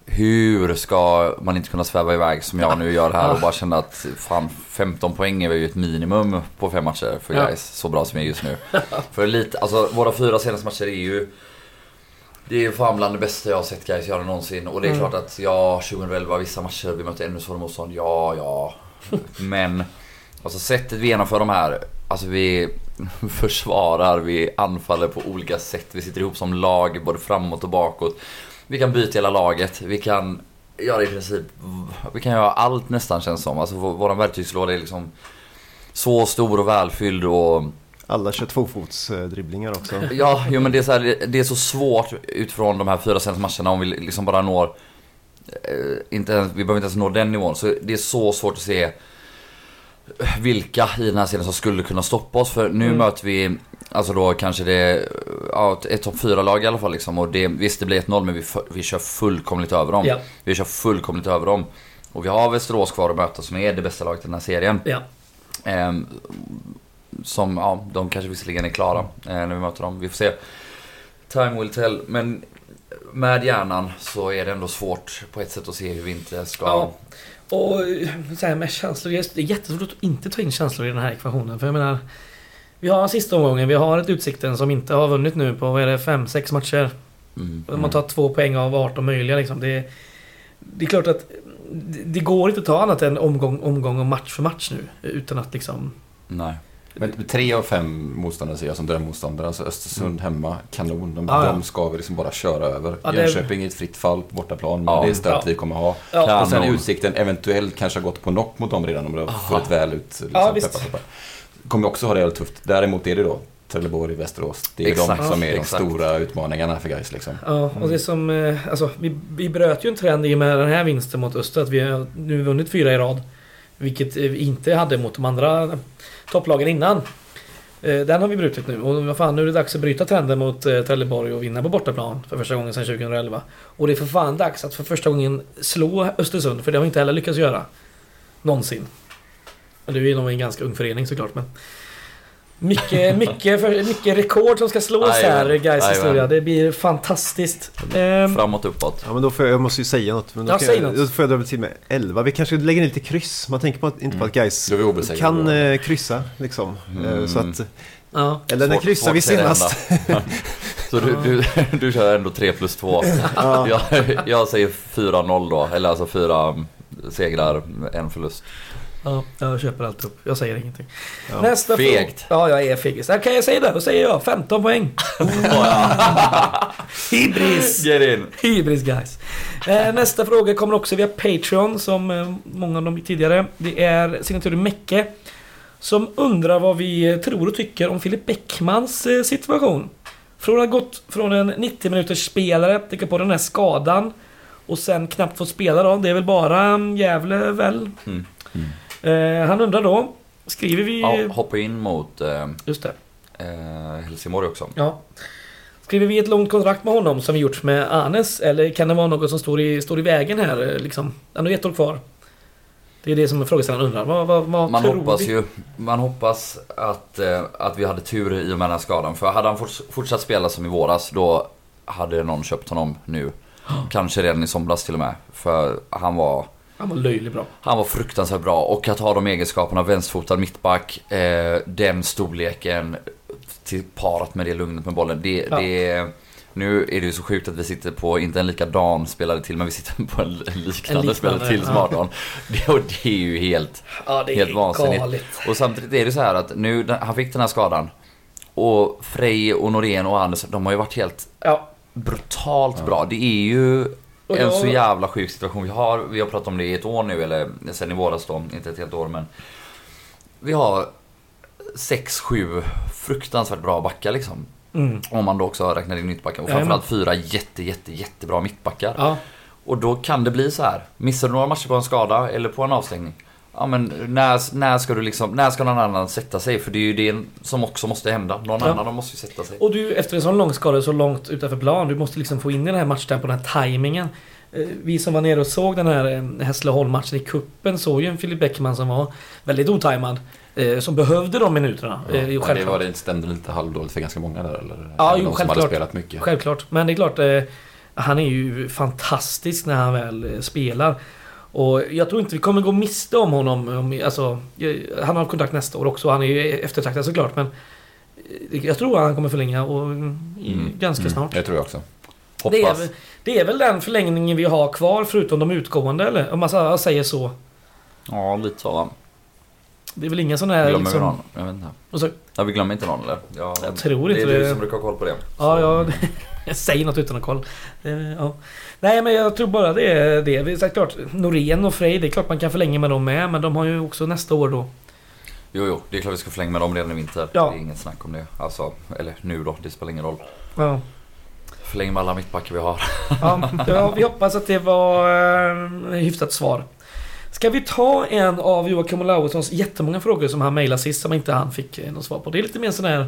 S2: hur ska man inte kunna sväva iväg som jag nu gör här och bara känna att fan 15 poäng är ju ett minimum på fem matcher för
S1: Ja.
S2: guys så bra som är just nu. för lite, alltså våra fyra senaste matcher är ju det är fan bland det bästa jag har sett guys göra någonsin. Och det är
S1: Mm.
S2: klart att ja, 2011 vissa matcher vi mötte ännu svårare motstånd. Ja, ja. (laughs) Men alltså sättet vi genomför de här. Alltså vi (laughs) försvarar, vi anfaller på olika sätt. Vi sitter ihop som lag både framåt och bakåt. Vi kan byta hela laget. Vi kan göra i princip, vi kan göra allt nästan känns som. Alltså vår, verktygslåda är liksom så stor och välfylld och
S3: Alla kör tvåfotsdribblingar också.
S2: Ja, jo, men det är, så här, det är så svårt utifrån de här fyra senaste matcherna om vi liksom bara når... Eh, inte ens, vi behöver inte ens nå den nivån. Så det är så svårt att se vilka i den här serien som skulle kunna stoppa oss. För nu
S1: Mm.
S2: möter vi, alltså då kanske det är ja, ett- topp fyra lag i alla fall. Liksom. Och det, visst, det blir 1-0 men vi, vi kör fullkomligt över dem.
S1: Ja.
S2: Vi kör fullkomligt över dem. Och vi har Västerås kvar att möta som är det bästa laget i den här serien.
S1: Ja.
S2: Ehm, som, ja, de kanske visserligen är klara eh, när vi möter dem. Vi får se. Time will tell. Men med hjärnan så är det ändå svårt på ett sätt att se hur vi inte ska...
S1: Ja. Och eh, så här med känslor, det är jättesvårt att inte ta in känslor i den här ekvationen. För jag menar, vi har sista omgången, vi har ett Utsikten som inte har vunnit nu på, vad är det, 5-6 matcher.
S2: Mm,
S1: Man tar två poäng av 18 möjliga liksom. Det, det är klart att det, det går inte att ta annat än omgång, omgång och match för match nu. Utan att liksom...
S2: Nej.
S4: Men tre av fem motståndare ser jag som drömmotståndare. Alltså Östersund hemma, kanon. De,
S1: Ja, ja.
S4: de ska vi liksom bara köra över.
S1: Ja, det-
S4: Jönköping är ett fritt fall på bortaplan. Men
S2: Ja.
S4: det är stört
S1: Ja.
S4: vi kommer ha.
S1: Ja,
S4: Och sen. Utsikten eventuellt kanske har gått på knock mot dem redan om det har fallit väl ut. Liksom,
S1: Ja, visst.
S4: peppar. Kommer också ha det jävligt tufft. Däremot är det då Trelleborg, Västerås. Det är
S2: Exakt.
S4: de som är de
S2: Exakt.
S4: stora utmaningarna för guys liksom.
S1: Ja, och det som... eh, Alltså, vi, vi bröt ju en trend i och med den här vinsten mot Öster. Att vi har nu vunnit fyra i rad. Vilket eh, vi inte hade mot de andra topplagen innan. Eh, den har vi brutit nu. Och vad fan, nu är det dags att bryta trenden mot eh, Trelleborg och vinna på bortaplan för första gången sedan 2011. Och det är för fan dags att för första gången slå Östersund. För det har vi inte heller lyckats göra. Någonsin. Du är nog en ganska ung förening såklart. Men mycket, mycket, för, mycket rekord som ska slås
S2: Jajamän,
S1: här, guys
S2: jajamän.
S1: historia. Det blir fantastiskt. Ehm,
S2: Framåt, uppåt.
S3: Ja men då får jag, jag måste ju säga något. Men då,
S1: Ja,
S3: kan
S1: säg
S3: jag,
S1: något.
S3: då får jag dra väl till med 11. Vi kanske lägger in lite kryss. Man tänker på att, inte på att
S4: vi obesegrade
S3: kan eh, kryssa liksom. Eh,
S2: Mm.
S3: Så att,
S1: ja.
S3: eller när kryssade vi senast? (laughs)
S2: Så du, du, du kör ändå 3 plus 2. (laughs)
S3: Ja.
S2: Jag, jag säger 4-0 då. Eller alltså fyra segrar, en förlust.
S1: Ja, jag köper allt upp. Jag säger ingenting.
S3: Ja.
S1: Nästa
S2: Fegt.
S1: fråga. Ja, jag är fegis. Okej, jag säger det. Då säger jag 15 poäng. (laughs) Hybris!
S2: Get in!
S1: Hybris guys. Eh, nästa fråga kommer också via Patreon som eh, många av de tidigare. Det är signaturen Mecke. Som undrar vad vi tror och tycker om Filip Bäckmans eh, situation. Från att ha gått från en 90 minuters spelare, tänka på den här skadan. Och sen knappt fått spela då. Det är väl bara mm, Gävle väl?
S2: Mm.
S1: Eh, han undrar då. Skriver vi...
S2: Ja, hoppa in mot eh,
S1: Just det.
S2: eh, Helsingborg också.
S1: Ja. Skriver vi ett långt kontrakt med honom som vi gjort med Anes? Eller kan det vara något som står i, står i vägen här eh, liksom? Han har ett år kvar. Det är det som frågeställaren undrar. Vad, vad, vad
S2: Man
S1: tror
S2: hoppas
S1: vi?
S2: ju Man hoppas att, eh, att vi hade tur i och med den här skadan. För hade han forts- fortsatt spela som i våras då hade någon köpt honom nu. (gasps) Kanske redan i somras till och med. För han var,
S1: Han var löjligt bra.
S2: han var fruktansvärt bra. Och att ha de egenskaperna, vänsterfotad mittback, eh, den storleken till parat med det lugnet med bollen. Det,
S1: Ja.
S2: det, nu är det ju så sjukt att vi sitter på, inte en likadan spelare till, men vi sitter på en liknande,
S1: liknande,
S2: spelare till som
S1: ja.
S2: 18. Det, och det är ju helt...
S1: Ja, det är
S2: Helt vansinnigt.
S1: galet.
S2: Och samtidigt är det så här att nu, han fick den här skadan. Och Frej och Norén och Anders, de har ju varit helt
S1: Ja.
S2: brutalt bra. Det är ju
S1: Och
S2: en
S1: jag-
S2: så jävla sjuk situation vi har. Vi har pratat om det i ett år nu, eller sen i våras då. Inte ett helt år men. Vi har sex, sju fruktansvärt bra backar liksom.
S1: Mm.
S2: Om man då också räknar in mittbackar. Och framförallt fyra jätte, jätte, jättebra mittbackar.
S1: Ja.
S2: Och då kan det bli så här. Missar du några matcher på en skada eller på en avstängning. Ja men när, när ska du liksom, när ska någon annan sätta sig? För det är ju det som också måste hända. Någon
S1: Ja.
S2: annan måste ju sätta sig.
S1: Och du, efter en sån lång skada så långt utanför plan, du måste liksom få in i den här matchtempon, den här tajmingen. Eh, Vi som var nere och såg den här eh, Hässleholm-matchen i kuppen såg ju en Filip Bäckman som var väldigt otajmad. eh, Som behövde de minuterna.
S4: Ja, men det var det stämde lite halvdåligt för ganska många där eller?
S1: Ja, jo,
S4: de som hade spelat mycket.
S1: Självklart. Men det är klart. Han är ju fantastisk när han väl spelar. Och jag tror inte vi kommer gå miste om honom. Om, alltså, han har kontrakt nästa år också. Han är ju eftertraktad såklart men eh, jag tror att han kommer förlänga och mm, ganska snart.
S4: Det tror jag också.
S1: Det är, det är väl den förlängningen vi har kvar förutom de utgående eller? Om man så- säger så.
S2: Ja, lite så va.
S1: Det är väl ingen sån här
S2: Glömmer vi
S1: liksom...
S2: någon? Jag vet inte.
S1: Och så,
S2: Ja, vi glömmer inte någon eller? Ja,
S1: Jag tror
S2: det
S1: inte
S2: är
S1: det.
S2: du som brukar ha koll på det.
S1: ja, ja, (laughs) jag säger något utan att kolla. Eh, Ja. Nej men jag tror bara det är det. Är klart, Norén och Frej, det är klart man kan förlänga med dem med. Men de har ju också nästa år då.
S2: Jo, jo, det är klart vi ska förlänga med dem redan i vinter.
S1: Ja.
S2: Det är inget snack om det. Alltså, eller nu då, det spelar ingen roll.
S1: Ja.
S2: Förläng med alla mittbackar vi har.
S1: Ja, ja, vi hoppas att det var eh, hyfsat svar. Ska vi ta en av Joakim Olaussons jättemånga frågor som han mejlade sist som inte han fick eh, något svar på. Det är lite mer sådana här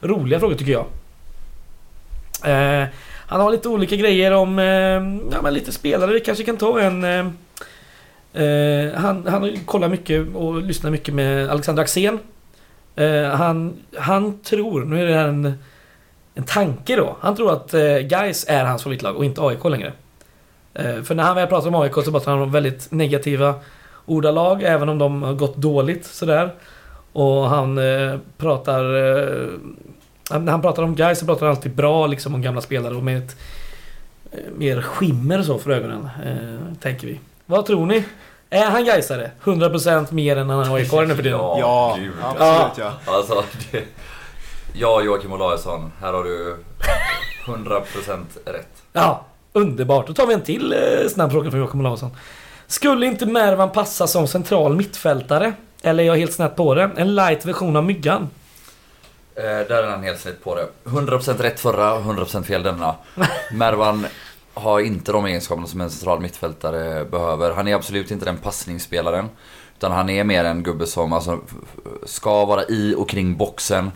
S1: roliga frågor tycker jag. Eh, han har lite olika grejer om ehm, ja, men lite spelare. Vi kanske kan ta en... Ehm, eh, han, han kollar mycket och lyssnar mycket med Alexander Axén. Eh, han, han tror, nu är det här en, en tanke då. Han tror att eh, Gais är hans favoritlag och inte AIK längre. Eh, för när han väl pratar om AIK så pratar han om väldigt negativa ordalag även om de har gått dåligt sådär. Och han eh, pratar... Eh, när han pratar om Gais så pratar han alltid bra liksom om gamla spelare och med ett eh, mer skimmer så för ögonen. Eh, tänker vi. Vad tror ni? Är han Gaisare? 100% mer än han är aik nu för tiden?
S2: Ja.
S3: Ja,
S2: gud.
S3: absolut ja.
S2: Alltså, det... Ja, Joakim Olausson, här har du 100% rätt.
S1: Ja, underbart. Då tar vi en till eh, snabb fråga från Joakim Olausson. Skulle inte Mervan passa som central mittfältare? Eller är jag helt snett på det? En light version av Myggan?
S2: Eh, där är han helt snett på det. 100% rätt förra, 100% fel denna. (laughs) Mervan har inte de egenskaperna som en central mittfältare behöver. Han är absolut inte den passningsspelaren. Utan han är mer en gubbe som alltså, ska vara i och kring boxen.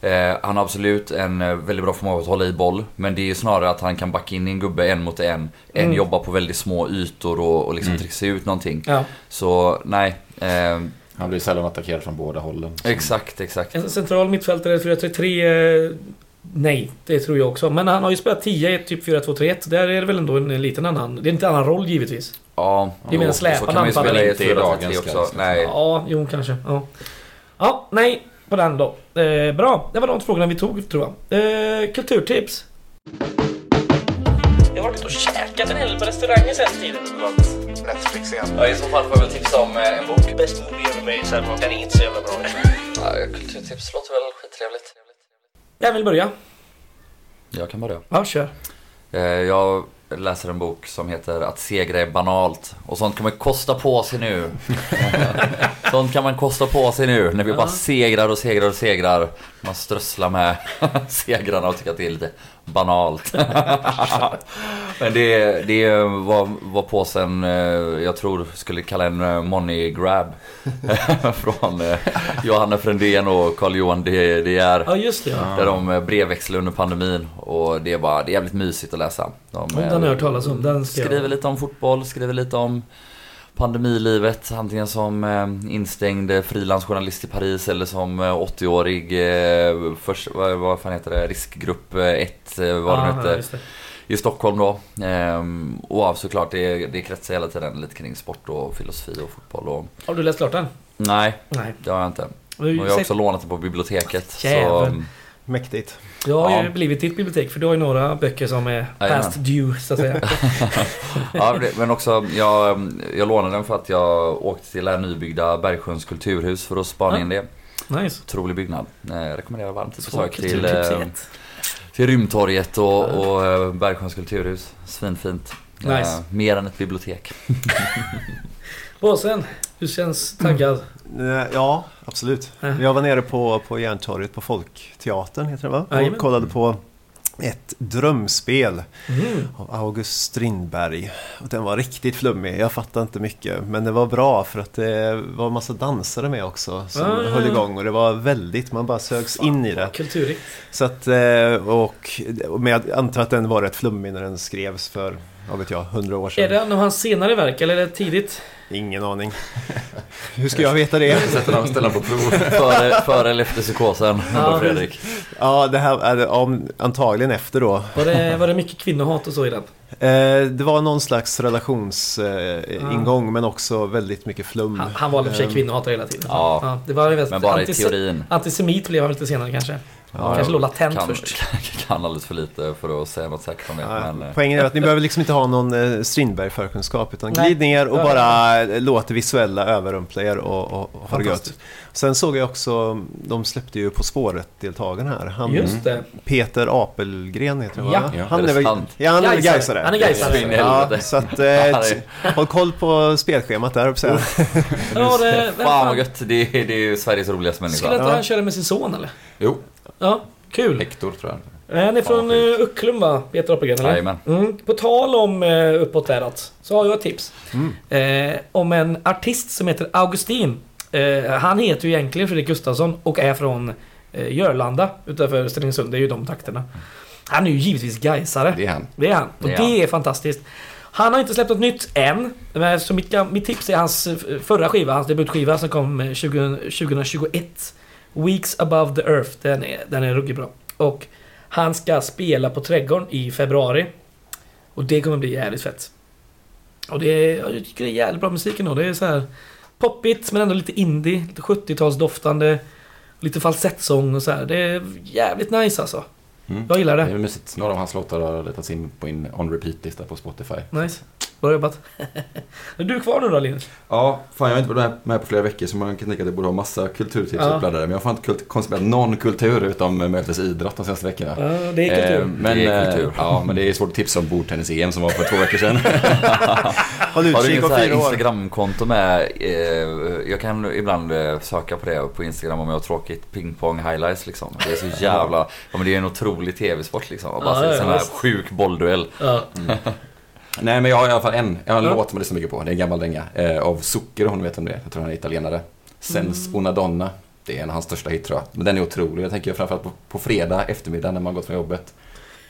S2: Eh, han har absolut en eh, väldigt bra förmåga att hålla i boll. Men det är ju snarare att han kan backa in i en gubbe en mot en. En
S1: Mm.
S2: jobba på väldigt små ytor och, och liksom
S4: Mm.
S2: trixa ut någonting.
S1: Ja.
S2: Så nej. Eh,
S4: Han blir sällan attackerad från båda hållen.
S2: exakt, exakt.
S1: En central mittfältare 4-3-3? eh, Nej, det tror jag också. Men han har ju spelat 10 i typ 4-2-3-1. Där är det väl ändå en, en liten annan... Det är inte en annan roll givetvis.
S2: Ja,
S1: Det är mer en släpande
S2: så kan man ju
S1: anfallare,
S2: spela i
S4: inte
S2: ett
S4: i
S2: 4
S4: dagens
S2: också. Nej.
S1: Ja, jo kanske. Ja. ja, nej på den då. Eh, bra, det var de frågorna vi tog tror jag. Eh, kulturtips. Jag har varit och käkat en hel del på restauranger sen tiden.
S5: Netflix igen.
S2: Ja, i så fall får jag väl tipsa om eh, en bok.
S5: Bäst movie ever made, sen var den är inte så jävla bra.
S2: Ja, kulturtips låter väl skittrevligt.
S1: Jag vill börja.
S2: Jag kan börja.
S1: Ja, kör.
S2: Eh, Jag läser en bok som heter Att segra är banalt. Och sånt kan man kosta på sig nu. (laughs) sånt kan man kosta på sig nu när vi bara segrar och segrar och segrar. Man strösslar med (laughs) segrarna och tycker att det är lite banalt. (laughs) Men det, det var, var påsen eh, jag tror skulle kalla en eh, money grab. (laughs) Från eh, Johanna Frändén och Carl-Johan De Geer.
S1: Ja, just det. Ja.
S2: Där de brevväxlar under pandemin och det är bara, det är jävligt mysigt att läsa. De,
S1: Om den har jag hört talas om. Den
S2: skriver
S1: jag...
S2: lite om fotboll, skriver lite om pandemilivet. Antingen som eh, instängd eh, frilansjournalist i Paris eller som eh, 80-årig, eh, först, vad, vad fan heter det, riskgrupp 1, eh, vad det nu
S1: Ja,
S2: hette, i Stockholm då. Ehm, och ja, såklart, det, det kretsar hela tiden lite kring sport och filosofi och fotboll och...
S1: Har du läst klart den?
S2: Nej,
S1: Nej.
S2: det har jag inte. Och jag har
S1: sett-
S2: också lånat det på biblioteket. Så.
S3: Mäktigt.
S1: Du har ju
S2: Ja.
S1: blivit ditt bibliotek för du har ju några böcker som är past due så att säga. (laughs)
S2: Ja, men också, jag, jag lånade den för att jag åkte till det här nybyggda Bergsjöns kulturhus för att spana
S1: Ja.
S2: in det.
S1: Nice.
S2: Otrolig byggnad. Jag rekommenderar varmt ett besök till, eh, till Rymdtorget och, och eh, Bergsjöns kulturhus. Svinfint.
S1: Nice.
S2: Eh, mer än ett bibliotek. (laughs)
S1: Båsen, hur känns taggad?
S3: Eh, Ja, absolut.
S1: Ja.
S3: Jag var nere på, på Järntorget på Folkteatern, heter det va?
S1: Jajamän.
S3: Och kollade på ett drömspel
S1: Mm.
S3: av August Strindberg. Och den var riktigt flummig, jag fattade inte mycket. Men det var bra för att det var en massa dansare med också som
S1: Ah,
S3: höll igång. Och det var väldigt, man bara sögs in i det.
S1: Kulturigt.
S3: Så att, eh, och, men jag antar att den var rätt flummig när den skrevs för vad vet jag, hundra år sedan.
S1: Är det en av hans senare verk eller är det tidigt?
S3: Ingen aning. (laughs) Hur ska jag veta det?
S4: Sätter honom ställa på prov.
S2: Före, före eller efter psykosen,
S1: Ja,
S2: Fredrik.
S3: Ja, det här är om, antagligen efter då.
S1: Var det, var det mycket kvinnohat och så i den?
S3: Eh, det var någon slags relationsingång eh, ingång, men också väldigt mycket flum.
S1: Han, han var i och för sig
S3: Eh,
S1: kvinnohatare hela tiden.
S2: Ja.
S1: det var ju
S2: Men bara i teorin.
S1: Antisemit blev han lite senare kanske.
S3: Ja,
S1: kanske låg latent
S2: kan,
S1: först. (laughs)
S2: kan alldeles för lite för att säga något säkert om det.
S3: Ja,
S2: Men, eh,
S3: poängen är att ni behöver liksom inte ha någon eh, Strindberg-förkunskap utan glid ner och bara eh, låt det visuella överrumpla er och, och, och ha det gött. Sen såg jag också, de släppte ju På spåret-deltagarna här. Han,
S1: Just det.
S3: Peter Apelgren heter han
S1: Ja.
S4: Ja.
S3: Han
S2: Är
S3: väl, ja, han är
S1: Gaisare. Han är Gaisare.
S3: Ja, så att, eh, håll koll på spelschemat där, höll jag.
S1: Ja, det,
S2: Fan vad gött, det är, det är ju Sveriges roligaste människa.
S1: Skulle inte
S3: Ja.
S1: han köra med sin son eller?
S4: Jo,
S1: Ja, kul.
S4: Hector tror jag.
S1: Han är från uh, Ucklum va? Peter Apelgren eller? Mm. På tal om uh, uppåt däråt så har jag ett tips.
S3: Mm.
S1: Eh, om en artist som heter Augustin. Eh, han heter ju egentligen Fredrik Gustafsson och är från eh, Jörlanda utanför Stenungsund. Det är ju de takterna. Han är ju givetvis gaisare.
S4: Det är han.
S1: Det är han. Och
S2: Det
S1: det
S2: är
S1: är, fantastiskt. Han har inte släppt något nytt än. Men Så mitt, mitt tips är hans eh, förra skiva, hans debutskiva som kom eh, 20, 2021. Weeks above the earth. Den är, den är ruggigt bra. Och han ska spela på Trädgården i februari. Och det kommer bli jävligt fett. Och det är, jag tycker det är jävligt bra musik ändå. Det är så här poppigt men ändå lite indie. Lite 70-talsdoftande. Lite falsettsång och så här. Det är jävligt nice alltså.
S4: Mm.
S1: Jag gillar
S4: Det
S1: det.
S4: är mysigt. Några av hans låtar har letats in på en on repeat-lista på Spotify.
S1: Nice. Bra jobbat. (laughs) är du kvar nu då Linus?
S4: Ja, fan jag har inte varit med, på flera veckor så man kan tänka att jag borde ha massa kulturtips
S1: Ja.
S4: uppladdade. Men jag har fan inte konsumerat någon kultur utom mötes idrott de senaste veckorna.
S1: Ja, det är kultur.
S4: Eh, men,
S2: Det är
S4: eh,
S2: kultur.
S4: Ja, men det är svårt att tipsa om bordtennis-EM som var för två veckor sedan.
S3: Håll (laughs) (laughs)
S2: Har du
S3: utkik om
S2: här
S3: fyra år.
S2: Instagramkonto med? Eh, jag kan ibland eh, söka på det på Instagram om jag har tråkigt. Pingpong highlights liksom. Det är så jävla... Ja men det är en otrolig tv-sport liksom. Bara
S1: Ja,
S2: se en sån här sjuk bollduell.
S1: Ja.
S4: Nej, men jag har i alla fall en. Jag har en
S1: Ja.
S4: låt som jag lyssnar mycket på. Det är en gammal dänga. Eh, av Zucker, hon vet om det. Jag tror han är italienare. Sens
S1: Mm.
S4: una donna. Det är en av hans största hit tror jag. Men den är otrolig. Jag tänker framförallt på, på fredag eftermiddag när man gått från jobbet.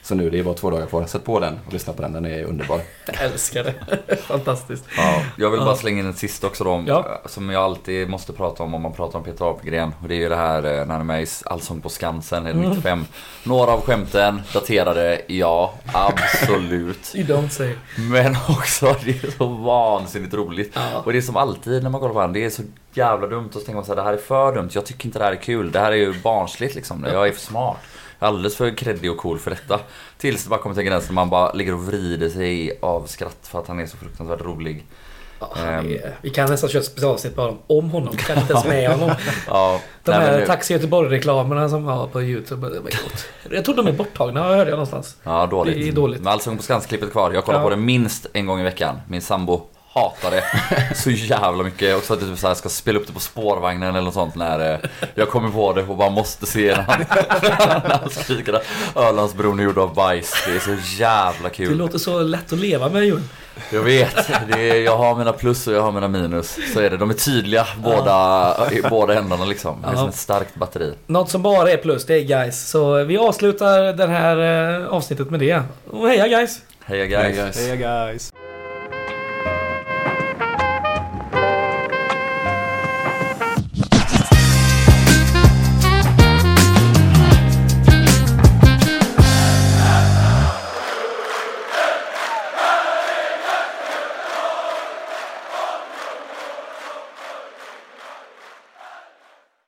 S4: Så nu, det är bara två dagar kvar. Sätt på den och lyssna på den. Den är underbar.
S1: Jag älskar det. (laughs) Fantastiskt.
S2: Ja, jag vill bara slänga in ett sista också då,
S1: Ja.
S2: som jag alltid måste prata om om man pratar om Peter Apelgren. Och det är ju det här eh, när han är med i Allsång på Skansen, är det
S1: Mm.
S2: 95. Några av skämten daterade, ja, absolut. (laughs)
S1: You don't say.
S2: Men också, (laughs) det är så vansinnigt roligt.
S1: Ja.
S2: Och det är som alltid när man kollar på honom, det är så jävla dumt. Och så tänker man så här, det här är för dumt. Jag tycker inte det här är kul. Det här är ju barnsligt liksom. Jag är för smart. Alldeles för kreddig och cool för detta. Tills det bara kommer till gränsen när man bara ligger och vrider sig av skratt för att han är så fruktansvärt rolig.
S1: Ja,
S2: Ehm.
S1: är, vi kan nästan köra ett specialavsnitt bara om honom. Kan inte ens med honom. (laughs)
S2: Ja,
S1: De
S2: nej,
S1: här
S2: nu-
S1: Taxi Göteborg-reklamerna som var på YouTube. Det var gott. Jag tror de är borttagna, hörde jag någonstans.
S2: Ja, dåligt.
S1: Det är dåligt.
S2: Men Allsång på Skansen-klippet kvar. Jag kollar
S1: Ja.
S2: på det minst en gång i veckan. Min sambo hatar det så jävla mycket. Också att jag typ så här ska spela upp det på spårvagnen eller något sånt när eh, jag kommer på det och bara måste se när han, (laughs) när han skriker att Ölandsbron är gjord av bajs. Det är så jävla
S1: Det
S2: kul.
S1: låter så lätt att leva med Jon.
S2: Jag vet. Det är, jag har mina plus och jag har mina minus. Så är det. De är tydliga båda, i båda ändarna liksom. Det är som ett starkt batteri.
S1: Något som bara är plus, det är guys. Så vi avslutar det här eh, avsnittet med det. Och heja guys!
S2: Heja guys.
S4: guys.
S3: Hej guys!